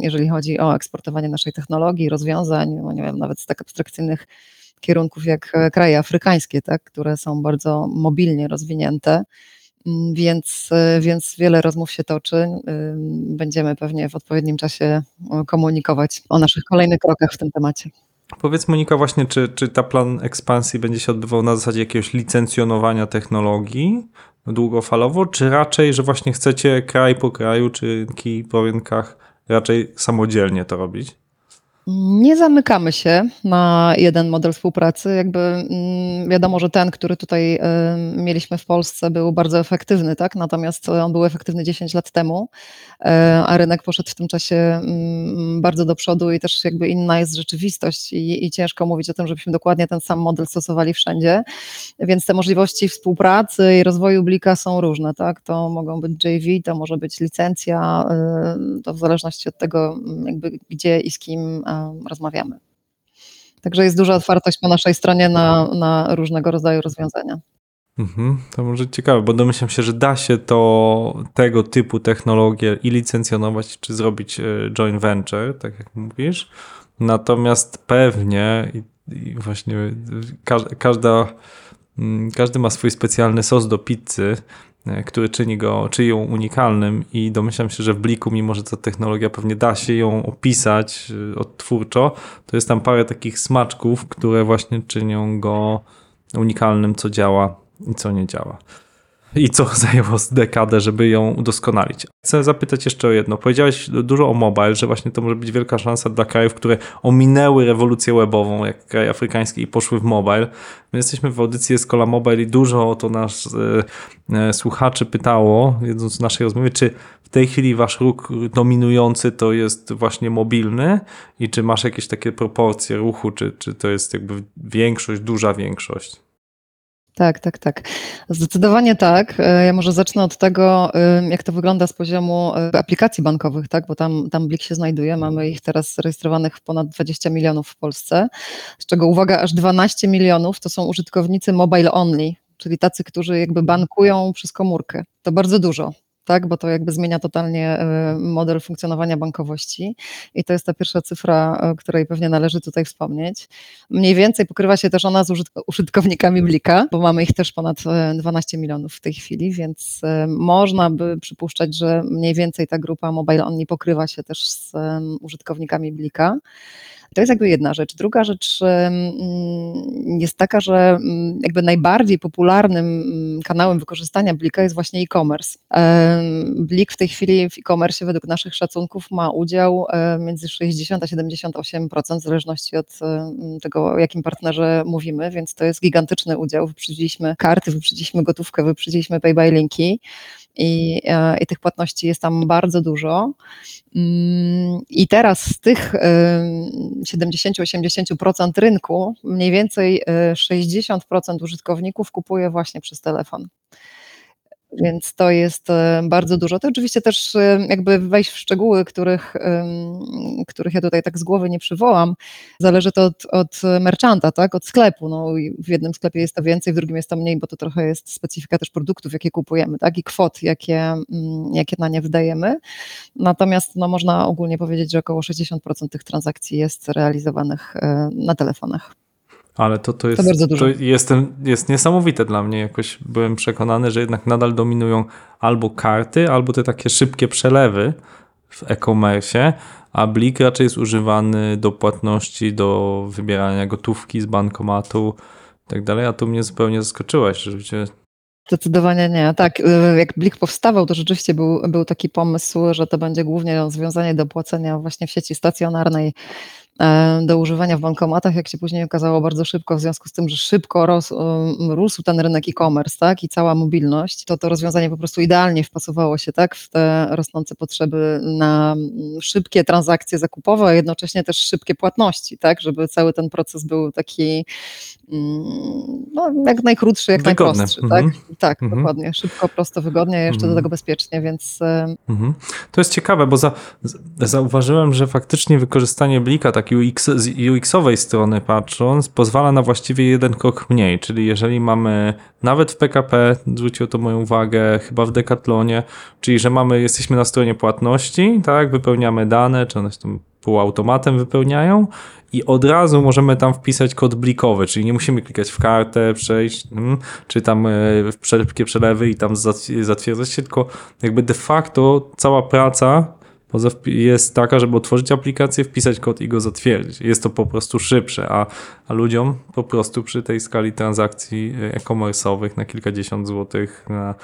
Speaker 4: Jeżeli chodzi o eksportowanie naszej technologii, rozwiązań, no nie wiem, nawet tak abstrakcyjnych kierunków jak e, kraje afrykańskie, tak, które są bardzo mobilnie rozwinięte. Mm, więc, e, więc wiele rozmów się toczy. Będziemy pewnie w odpowiednim czasie komunikować o naszych kolejnych krokach w tym temacie.
Speaker 3: Powiedz Monika właśnie, czy, czy ta plan ekspansji będzie się odbywał na zasadzie jakiegoś licencjonowania technologii długofalowo, czy raczej, że właśnie chcecie kraj po kraju, czy po rynkach raczej samodzielnie to robić?
Speaker 4: Nie zamykamy się na jeden model współpracy. Jakby mm, wiadomo, że ten, który tutaj mieliśmy w Polsce, był bardzo efektywny, tak? Natomiast on był efektywny 10 lat temu, e, a rynek poszedł w tym czasie mm, bardzo do przodu i też jakby inna jest rzeczywistość i, i ciężko mówić o tym, żebyśmy dokładnie ten sam model stosowali wszędzie. Więc te możliwości współpracy i rozwoju Blika są różne, tak? To mogą być JV, to może być licencja, y, to w zależności od tego, mm, jakby gdzie i z kim rozmawiamy. Także jest duża otwartość po naszej stronie na, na różnego rodzaju rozwiązania.
Speaker 3: Mhm, to może ciekawe, bo domyślam się, że da się to tego typu technologie i licencjonować, czy zrobić e, joint venture, tak jak mówisz. Natomiast pewnie i, i właśnie każda, mm, każdy ma swój specjalny sos do pizzy E, który czyni go, czyni ją unikalnym i domyślam się, że w Bliku, mimo że ta technologia pewnie da się ją opisać e, odtwórczo, to jest tam parę takich smaczków, które właśnie czynią go unikalnym, co działa i co nie działa i co [LAUGHS] zajęło dekadę, żeby ją udoskonalić. Chcę zapytać jeszcze o jedno. Powiedziałeś dużo o mobile, że właśnie to może być wielka szansa dla krajów, które ominęły rewolucję webową, jak kraj afrykański i poszły w mobile. My jesteśmy w audycji Escola Mobile i dużo o to nas e, e, słuchaczy pytało, jedząc w naszej rozmowie, czy w tej chwili wasz ruch dominujący to jest właśnie mobilny i czy masz jakieś takie proporcje ruchu, czy, czy to jest jakby większość, duża większość?
Speaker 4: Tak, tak, tak. Zdecydowanie tak. E, ja może zacznę od tego, jak to wygląda z poziomu e, aplikacji bankowych, tak? bo tam, tam Blik się znajduje. Mamy ich teraz zarejestrowanych ponad 20 milionów w Polsce, z czego uwaga, aż 12 milionów to są użytkownicy mobile only, czyli tacy, którzy jakby bankują przez komórkę. To bardzo dużo tak, bo to jakby zmienia totalnie e, model funkcjonowania bankowości i to jest ta pierwsza cyfra, o której pewnie należy tutaj wspomnieć. Mniej więcej pokrywa się też ona z użytkownikami Blika, bo mamy ich też ponad 12 e, milionów w tej chwili, więc e, można by przypuszczać, że mniej więcej ta grupa Mobile Only pokrywa się też z użytkownikami Blika. To jest jakby jedna rzecz. Druga rzecz jest taka, że jakby najbardziej popularnym kanałem wykorzystania Blika jest właśnie e-commerce. Blik w tej chwili w e-commerce według naszych szacunków ma udział między 60 a 78% w zależności od tego, o jakim partnerze mówimy, więc to jest gigantyczny udział. Wyprzedziliśmy karty, wyprzedziliśmy gotówkę, wyprzedziliśmy pay by linki i, e, i tych płatności jest tam bardzo dużo. Mm, I teraz z tych 70-80% rynku, mniej więcej 60% e, użytkowników kupuje właśnie przez telefon więc to jest e, bardzo dużo. To oczywiście też e, jakby wejść w szczegóły, których, których ja tutaj tak z głowy nie przywołam, zależy to od, od merchanta, tak, od sklepu. No, w jednym sklepie jest to więcej, w drugim jest to mniej, bo to trochę jest specyfika też produktów, jakie kupujemy, tak, i kwot, jakie, jakie na nie wydajemy. Natomiast no, można ogólnie powiedzieć, że około 60% tych transakcji jest realizowanych e, na telefonach.
Speaker 3: Ale to, to, jest,
Speaker 4: To.
Speaker 3: To jest, jest niesamowite dla mnie. Jakoś byłem przekonany, że jednak nadal dominują albo karty, albo te takie szybkie przelewy w e-commerce, a Blik raczej jest używany do płatności, do wybierania gotówki z bankomatu i tak dalej. A tu mnie zupełnie zaskoczyłeś, że cię
Speaker 4: Zdecydowanie nie. Tak, y, jak Blik powstawał, to rzeczywiście był, był taki pomysł, że to będzie głównie rozwiązanie do płacenia właśnie w sieci stacjonarnej do używania w bankomatach, jak się później okazało bardzo szybko, w związku z tym, że szybko rósł, rósł ten rynek e-commerce tak, i cała mobilność, to to rozwiązanie po prostu idealnie wpasowało się tak, w te rosnące potrzeby na szybkie transakcje zakupowe, a jednocześnie też szybkie płatności, tak, żeby cały ten proces był taki mm, no, jak najkrótszy, jak
Speaker 3: Wygodny.
Speaker 4: najprostszy.
Speaker 3: Mhm.
Speaker 4: Tak, tak
Speaker 3: Mhm.
Speaker 4: dokładnie. Szybko, prosto, wygodnie, jeszcze
Speaker 3: Mhm.
Speaker 4: do tego bezpiecznie, więc e,
Speaker 3: Mhm. To jest ciekawe, bo za, zauważyłem, że faktycznie wykorzystanie blika tak UX, z UX-owej strony patrząc, pozwala na właściwie jeden krok mniej, czyli jeżeli mamy nawet w PKP, zwróciło to moją uwagę, chyba w Decathlonie, czyli że mamy, jesteśmy na stronie płatności, tak, wypełniamy dane, czy one się tam półautomatem wypełniają i od razu możemy tam wpisać kod blikowy, czyli nie musimy klikać w kartę, przejść, mm, czy tam e, w szybkie przelewy i tam zatw- zatwierdzać się, tylko jakby de facto cała praca jest taka, żeby otworzyć aplikację, wpisać kod i go zatwierdzić. Jest to po prostu szybsze, a, a ludziom po prostu przy tej skali transakcji e, e-commerce'owych na kilkadziesiąt złotych, na,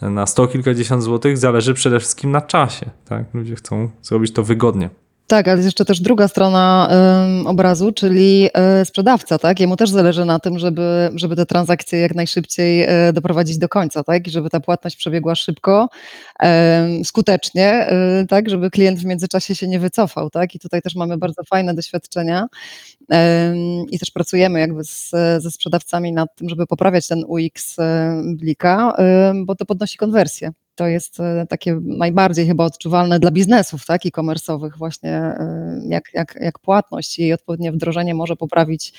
Speaker 3: na sto kilkadziesiąt złotych zależy przede wszystkim na czasie. Tak? Ludzie chcą zrobić to wygodnie.
Speaker 4: Tak, ale jest jeszcze też druga strona obrazu, czyli y, sprzedawca, tak? Jemu też zależy na tym, żeby, żeby te transakcje jak najszybciej y, doprowadzić do końca, tak? I żeby ta płatność przebiegła szybko, ym, skutecznie, y, tak? Żeby klient w międzyczasie się nie wycofał, tak? I tutaj też mamy bardzo fajne doświadczenia i też pracujemy jakby z, ze sprzedawcami nad tym, żeby poprawiać ten UX y, Blika, bo to podnosi konwersję. To jest e, takie najbardziej chyba odczuwalne dla biznesów, tak, e-commerce'owych właśnie, e, jak, jak, jak płatność i jej odpowiednie wdrożenie może poprawić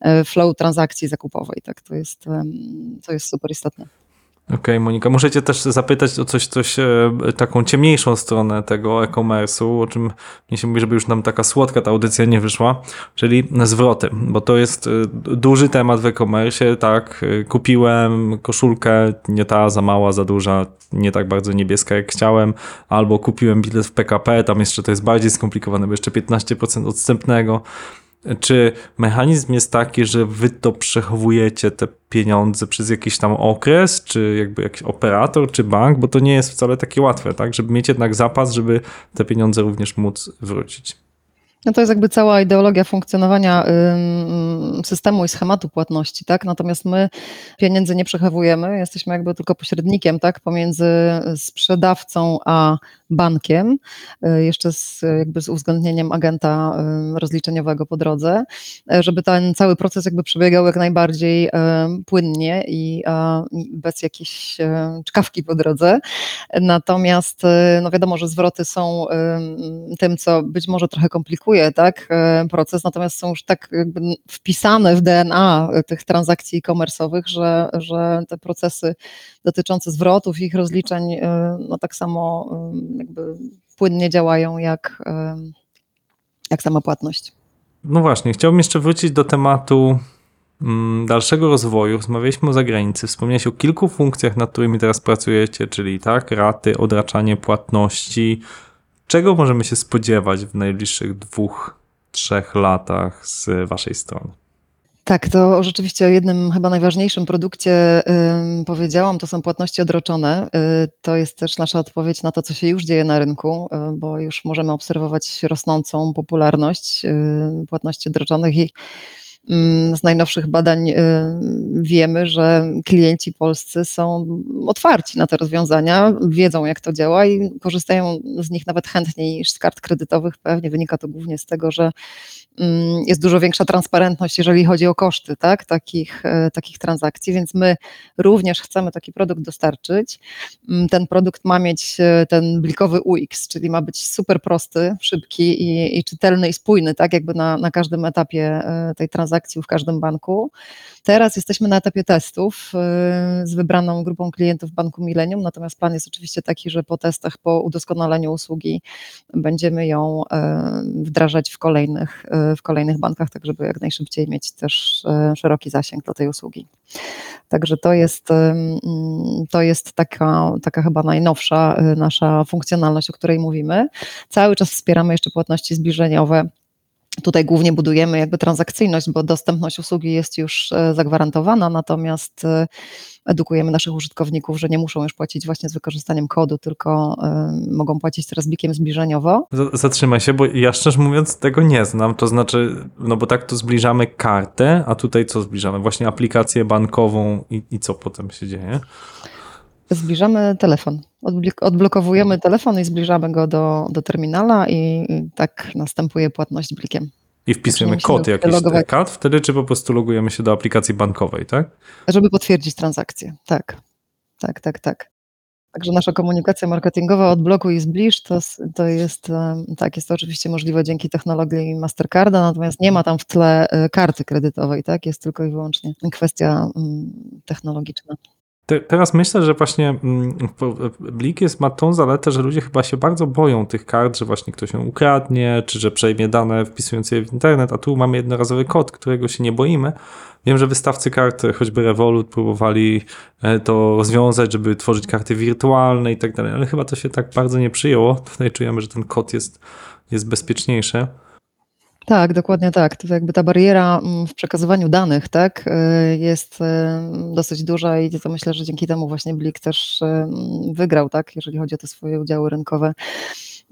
Speaker 4: e, flow transakcji zakupowej, tak, to jest, to jest super istotne.
Speaker 3: Okej, Monika, muszę cię też zapytać o coś, coś e, taką ciemniejszą stronę tego e-commerce'u, o czym mnie się mówi, żeby już nam taka słodka ta audycja nie wyszła, czyli zwroty, bo to jest e, duży temat w e-commerce, tak, e, kupiłem koszulkę, nie ta, za mała, za duża, nie tak bardzo niebieska jak chciałem, albo kupiłem bilet w PKP, tam jeszcze to jest bardziej skomplikowane, bo jeszcze 15% odstępnego, czy mechanizm jest taki, że wy to przechowujecie te pieniądze przez jakiś tam okres, czy jakby jakiś operator, czy bank, bo to nie jest wcale takie łatwe, tak? Żeby mieć jednak zapas, żeby te pieniądze również móc wrócić.
Speaker 4: No to jest jakby cała ideologia funkcjonowania systemu i schematu płatności, tak? Natomiast my pieniędzy nie przechowujemy, jesteśmy jakby tylko pośrednikiem, tak? Pomiędzy sprzedawcą a bankiem, y, jeszcze z, jakby z uwzględnieniem agenta y, rozliczeniowego po drodze, y, żeby ten cały proces jakby przebiegał jak najbardziej płynnie i bez jakiejś czkawki po drodze. Natomiast no wiadomo, że zwroty są ym, tym, co być może trochę komplikuje tak, proces, natomiast są już tak jakby wpisane w DNA tych transakcji e-commerce'owych, że, że te procesy dotyczące zwrotów i ich rozliczeń no tak samo jakby płynnie działają jak, jak sama płatność.
Speaker 3: No właśnie, chciałbym jeszcze wrócić do tematu mm, dalszego rozwoju. Rozmawialiśmy o zagranicy, wspomniałeś o kilku funkcjach, nad którymi teraz pracujecie, czyli tak, raty, odraczanie płatności. Czego możemy się spodziewać w najbliższych dwóch, trzech latach z waszej strony?
Speaker 4: Tak, to rzeczywiście o jednym chyba najważniejszym produkcie powiedziałam, to są płatności odroczone. Y, to jest też nasza odpowiedź na to, co się już dzieje na rynku, y, bo już możemy obserwować rosnącą popularność y, płatności odroczonych i z najnowszych badań y, wiemy, że klienci polscy są otwarci na te rozwiązania, wiedzą jak to działa i korzystają z nich nawet chętniej niż z kart kredytowych. Pewnie wynika to głównie z tego, że mm, jest dużo większa transparentność, jeżeli chodzi o koszty tak, takich, e, takich transakcji, więc my również chcemy taki produkt dostarczyć. Mm, Ten produkt ma mieć e, ten blikowy UX, czyli ma być super prosty, szybki i, i czytelny i spójny, tak jakby na, na każdym etapie tej transakcji transakcji w każdym banku. Teraz jesteśmy na etapie testów y, z wybraną grupą klientów Banku Millennium, natomiast plan jest oczywiście taki, że po testach, po udoskonaleniu usługi będziemy ją y, wdrażać w kolejnych, y, w kolejnych bankach, tak żeby jak najszybciej mieć też szeroki zasięg do tej usługi. Także to jest, to jest taka, taka chyba najnowsza nasza funkcjonalność, o której mówimy. Cały czas wspieramy jeszcze płatności zbliżeniowe Tutaj głównie budujemy jakby transakcyjność, bo dostępność usługi jest już e, zagwarantowana, natomiast e, edukujemy naszych użytkowników, że nie muszą już płacić właśnie z wykorzystaniem kodu, tylko y, mogą płacić teraz bikiem zbliżeniowo.
Speaker 3: Zatrzymaj się, bo ja szczerze mówiąc tego nie znam. To znaczy, no bo tak to zbliżamy kartę, a tutaj co zbliżamy? Właśnie aplikację bankową i, i co potem się dzieje?
Speaker 4: Zbliżamy telefon. Odblokowujemy telefon i zbliżamy go do, do terminala i, tak następuje płatność blikiem.
Speaker 3: I wpisujemy kod jakiś kart wtedy, czy po prostu logujemy się do aplikacji bankowej, tak?
Speaker 4: Żeby potwierdzić transakcję, tak. Tak, tak, tak. Także nasza komunikacja marketingowa odblokuj i zbliż to, to jest, tak, jest to oczywiście możliwe dzięki technologii Mastercarda, natomiast nie ma tam w tle e, karty kredytowej, tak? Jest tylko i wyłącznie kwestia mm, technologiczna.
Speaker 3: Te, teraz myślę, że właśnie mm, Blik jest, ma tą zaletę, że ludzie chyba się bardzo boją tych kart, że właśnie ktoś ją ukradnie, czy że przejmie dane wpisując je w internet, a tu mamy jednorazowy kod, którego się nie boimy. Wiem, że wystawcy kart, choćby Revolut, próbowali e, to rozwiązać, żeby tworzyć karty wirtualne i tak dalej, ale chyba to się tak bardzo nie przyjęło. Tutaj czujemy, że ten kod jest, jest bezpieczniejszy.
Speaker 4: Tak, dokładnie tak. To jakby ta bariera mm, w przekazywaniu danych, tak, y, jest y, dosyć duża i to myślę, że dzięki temu właśnie Blik też y, wygrał, tak, jeżeli chodzi o te swoje udziały rynkowe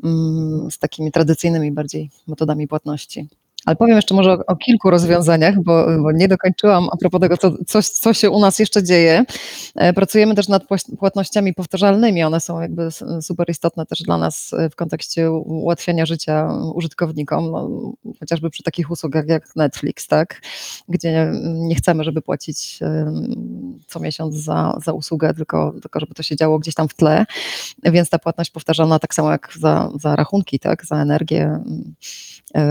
Speaker 4: mm, z takimi tradycyjnymi bardziej metodami płatności. Ale powiem jeszcze może o, o kilku rozwiązaniach, bo, bo, nie dokończyłam a propos tego, co, co, co, się u nas jeszcze dzieje. E, pracujemy też nad płatnościami powtarzalnymi. One są jakby super istotne też dla nas e, w kontekście ułatwiania życia użytkownikom, no, chociażby przy takich usługach jak Netflix, tak? gdzie nie chcemy, żeby płacić co miesiąc za, za usługę, tylko, tylko żeby to się działo gdzieś tam w tle. Więc ta płatność powtarzalna, tak samo jak za, za rachunki, tak? za energię, e,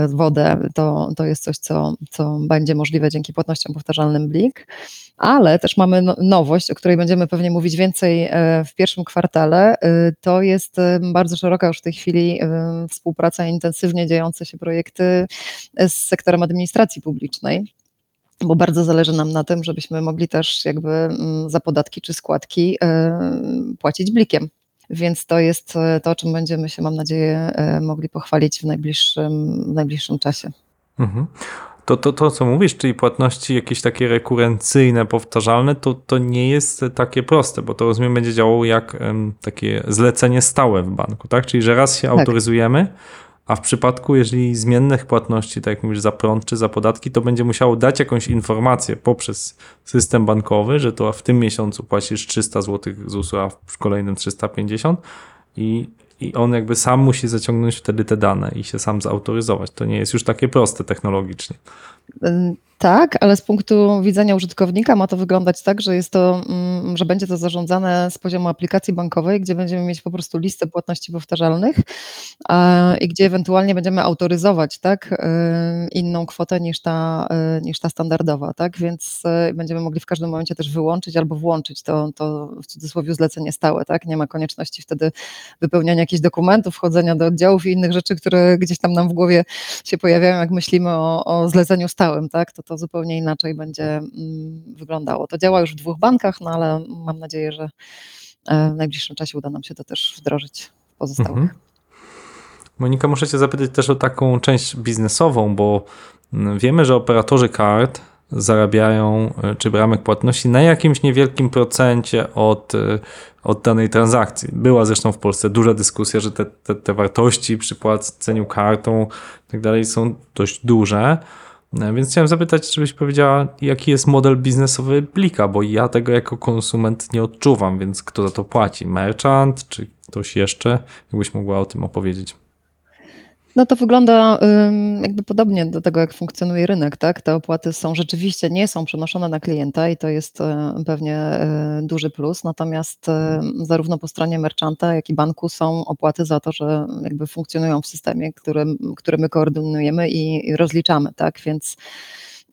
Speaker 4: wodę, to, to jest coś, co, co będzie możliwe dzięki płatnościom powtarzalnym Blik. Ale też mamy no, nowość, o której będziemy pewnie mówić więcej e, w pierwszym kwartale. E, to jest e, bardzo szeroka już w tej chwili współpraca, intensywnie dziejące się projekty z sektorem administracji publicznej bo bardzo zależy nam na tym, żebyśmy mogli też jakby mm, za podatki czy składki płacić blikiem. Więc to jest to, o czym będziemy się, mam nadzieję, mogli pochwalić w najbliższym, w najbliższym czasie. Mhm.
Speaker 3: To, to, to, co mówisz, czyli płatności jakieś takie rekurencyjne, powtarzalne, to, to nie jest takie proste, bo to rozumiem będzie działało jak um, takie zlecenie stałe w banku, tak? Czyli, że raz się tak. autoryzujemy, a w przypadku, jeżeli zmiennych płatności, tak jak mówisz, za prąd czy za podatki, to będzie musiało dać jakąś informację poprzez system bankowy, że to w tym miesiącu płacisz 300 zł ZUS-u, a w kolejnym 350 i i on jakby sam musi zaciągnąć wtedy te dane i się sam zautoryzować. To nie jest już takie proste technologicznie.
Speaker 4: Tak, ale z punktu widzenia użytkownika ma to wyglądać tak, że jest to, mm, że będzie to zarządzane z poziomu aplikacji bankowej, gdzie będziemy mieć po prostu listę płatności powtarzalnych i gdzie ewentualnie będziemy autoryzować tak, y, inną kwotę niż ta, y, niż ta standardowa, tak? Więc y, będziemy mogli w każdym momencie też wyłączyć albo włączyć to, to w cudzysłowie zlecenie stałe, tak? Nie ma konieczności wtedy wypełniania jakichś dokumentów, wchodzenia do oddziałów i innych rzeczy, które gdzieś tam nam w głowie się pojawiają, jak myślimy o, o zleceniu stałym, tak? To to zupełnie inaczej będzie mm, wyglądało. To działa już w dwóch bankach, no ale mam nadzieję, że e, w najbliższym czasie uda nam się to też wdrożyć w pozostałych. Mhm.
Speaker 3: Monika, muszę Cię zapytać też o taką część biznesową, bo mm, wiemy, że operatorzy kart zarabiają, e, czy bramek płatności na jakimś niewielkim procencie od, e, od danej transakcji. Była zresztą w Polsce duża dyskusja, że te, te, te wartości przy płaceniu kartą i tak dalej są dość duże. E, więc chciałem zapytać, czy byś powiedziała, jaki jest model biznesowy Blika, bo ja tego jako konsument nie odczuwam, więc kto za to płaci? Merchant czy ktoś jeszcze? Jakbyś mogła o tym opowiedzieć?
Speaker 4: No to wygląda jakby podobnie do tego, jak funkcjonuje rynek, tak? Te opłaty są rzeczywiście, nie są przenoszone na klienta i to jest e, pewnie e, duży plus, natomiast e, zarówno po stronie merchanta, jak i banku są opłaty za to, że jakby funkcjonują w systemie, który, który my koordynujemy i rozliczamy, tak? Więc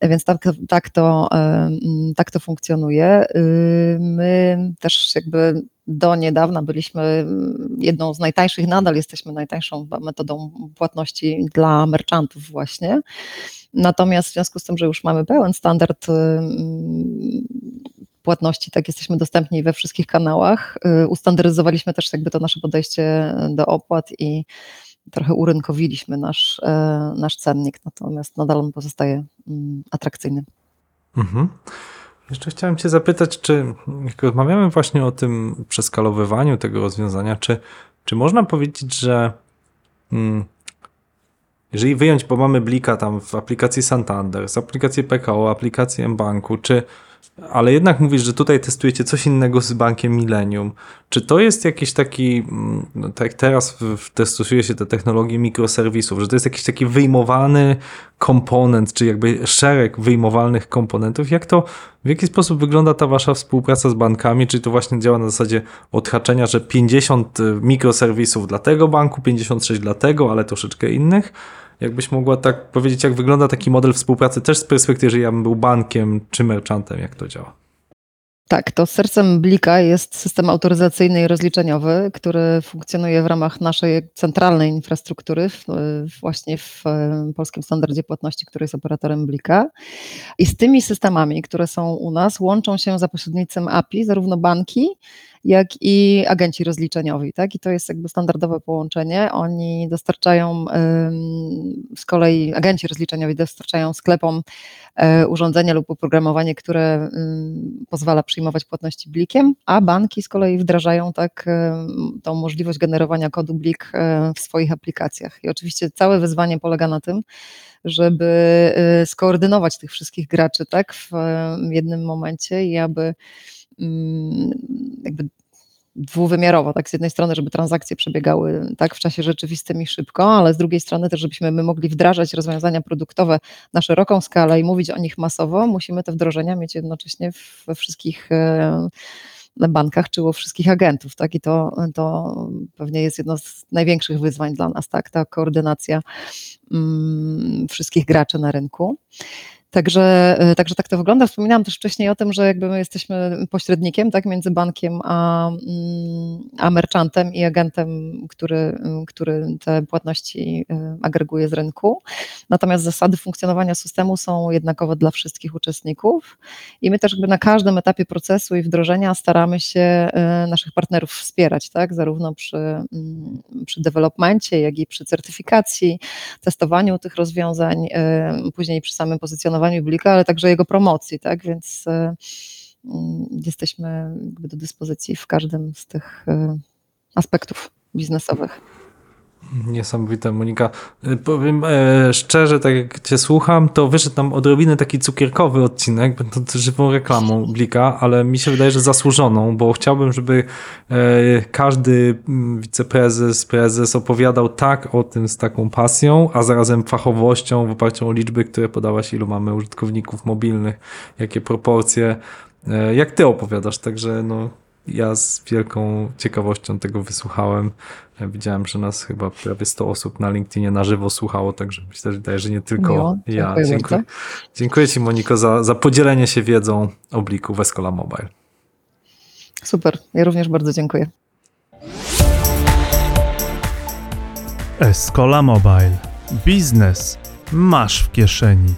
Speaker 4: Więc tak, tak, to, tak to funkcjonuje. My też jakby do niedawna byliśmy jedną z najtańszych, nadal jesteśmy najtańszą metodą płatności dla merchantów właśnie. Natomiast w związku z tym, że już mamy pełen standard płatności, tak jesteśmy dostępni we wszystkich kanałach. Y, ustandaryzowaliśmy też jakby to nasze podejście do opłat i trochę urynkowiliśmy nasz, e, nasz cennik, natomiast nadal on pozostaje mm, atrakcyjny. Mhm.
Speaker 3: Jeszcze chciałem Cię zapytać, czy jak rozmawiamy właśnie o tym przeskalowywaniu tego rozwiązania, czy, czy można powiedzieć, że hmm, jeżeli wyjąć, bo mamy blika tam w aplikacji Santander, z aplikacji PKO, aplikacji mBanku, czy ale jednak mówisz, że tutaj testujecie coś innego z bankiem Millennium. Czy to jest jakiś taki, mm, no tak teraz testuje się te technologie mikroserwisów, że to jest jakiś taki wyjmowany komponent, czy jakby szereg wyjmowalnych komponentów? Jak to, w jaki sposób wygląda ta wasza współpraca z bankami? Czy to właśnie działa na zasadzie odhaczenia, że 50 mikroserwisów dla tego banku, 56 dla tego, ale troszeczkę innych? Jakbyś mogła tak powiedzieć, jak wygląda taki model współpracy też z perspektywy, że ja bym był bankiem czy merchantem, jak to działa?
Speaker 4: Tak, to sercem Blika jest system autoryzacyjny i rozliczeniowy, który funkcjonuje w ramach naszej centralnej infrastruktury, właśnie w polskim standardzie płatności, który jest operatorem Blika. I z tymi systemami, które są u nas, łączą się za pośrednictwem API zarówno banki, jak i agenci rozliczeniowi. Tak? I to jest jakby standardowe połączenie. Oni dostarczają, z kolei agenci rozliczeniowi dostarczają sklepom e, urządzenia lub oprogramowanie, które pozwala przyjmować płatności blikiem, a banki z kolei wdrażają tak tą możliwość generowania kodu blik e, w swoich aplikacjach. I oczywiście całe wyzwanie polega na tym, żeby e, skoordynować tych wszystkich graczy tak, w jednym momencie i aby jakby dwuwymiarowo, tak z jednej strony, żeby transakcje przebiegały tak w czasie rzeczywistym i szybko, ale z drugiej strony też, żebyśmy my mogli wdrażać rozwiązania produktowe na szeroką skalę i mówić o nich masowo, musimy te wdrożenia mieć jednocześnie we wszystkich e, bankach czy u wszystkich agentów, tak? I to, to pewnie jest jedno z największych wyzwań dla nas, tak? Ta koordynacja mm, wszystkich graczy na rynku. Także, e, także tak to wygląda. Wspominałam też wcześniej o tym, że jakby my jesteśmy pośrednikiem tak, między bankiem a, mm, a merchantem i agentem, który, który te płatności e, agreguje z rynku. Natomiast zasady funkcjonowania systemu są jednakowe dla wszystkich uczestników i my też jakby na każdym etapie procesu i wdrożenia staramy się e, naszych partnerów wspierać, tak, zarówno przy, mm, przy developmencie, jak i przy certyfikacji, testowaniu tych rozwiązań, później przy samym pozycjonowaniu funkcjonowaniu Blika, ale także jego promocji, tak, więc e, mm, jesteśmy do dyspozycji w każdym z tych e, aspektów biznesowych.
Speaker 3: Niesamowite, Monika. E, powiem e, szczerze, tak jak cię słucham, to wyszedł nam odrobinę taki cukierkowy odcinek, będący żywą reklamą Blika, ale mi się wydaje, że zasłużoną, bo chciałbym, żeby e, każdy mm, wiceprezes, prezes opowiadał tak o tym z taką pasją, a zarazem fachowością w oparciu o liczby, które podałaś, ilu mamy użytkowników mobilnych, jakie proporcje, e, jak ty opowiadasz, także no ja z wielką ciekawością tego wysłuchałem. Widziałem, że nas chyba prawie 100 osób na LinkedInie na żywo słuchało, także myślę, że, wydaje, że nie tylko Miło, ja. Dziękuję, dziękuję, dziękuję Ci Moniko za, za podzielenie się wiedzą o bliku w Escola Mobile.
Speaker 4: Super, ja również bardzo dziękuję.
Speaker 2: Escola Mobile. Biznes masz w kieszeni.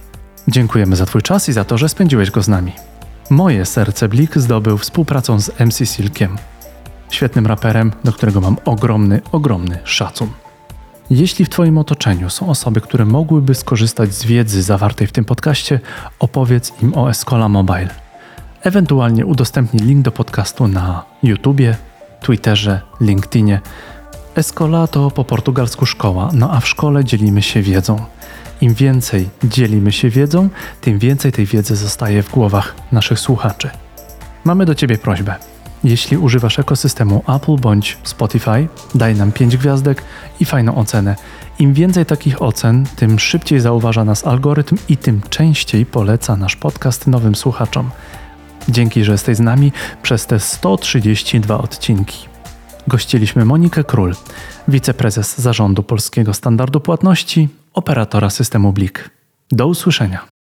Speaker 1: Dziękujemy za Twój czas i za to, że spędziłeś go z nami. Moje serce Blik zdobył współpracą z MC Silkiem, świetnym raperem, do którego mam ogromny, ogromny szacun. Jeśli w Twoim otoczeniu są osoby, które mogłyby skorzystać z wiedzy zawartej w tym podcaście, opowiedz im o Escola Mobile. Ewentualnie udostępnij link do podcastu na YouTubie, Twitterze, LinkedInie. Escola to po portugalsku szkoła, no a w szkole dzielimy się wiedzą. Im więcej dzielimy się wiedzą, tym więcej tej wiedzy zostaje w głowach naszych słuchaczy. Mamy do Ciebie prośbę. Jeśli używasz ekosystemu Apple bądź Spotify, daj nam 5 gwiazdek i fajną ocenę. Im więcej takich ocen, tym szybciej zauważa nas algorytm i tym częściej poleca nasz podcast nowym słuchaczom. Dzięki, że jesteś z nami przez te 132 odcinki. Gościliśmy Monikę Król, wiceprezes zarządu Polskiego Standardu Płatności, operatora systemu Blik. Do usłyszenia.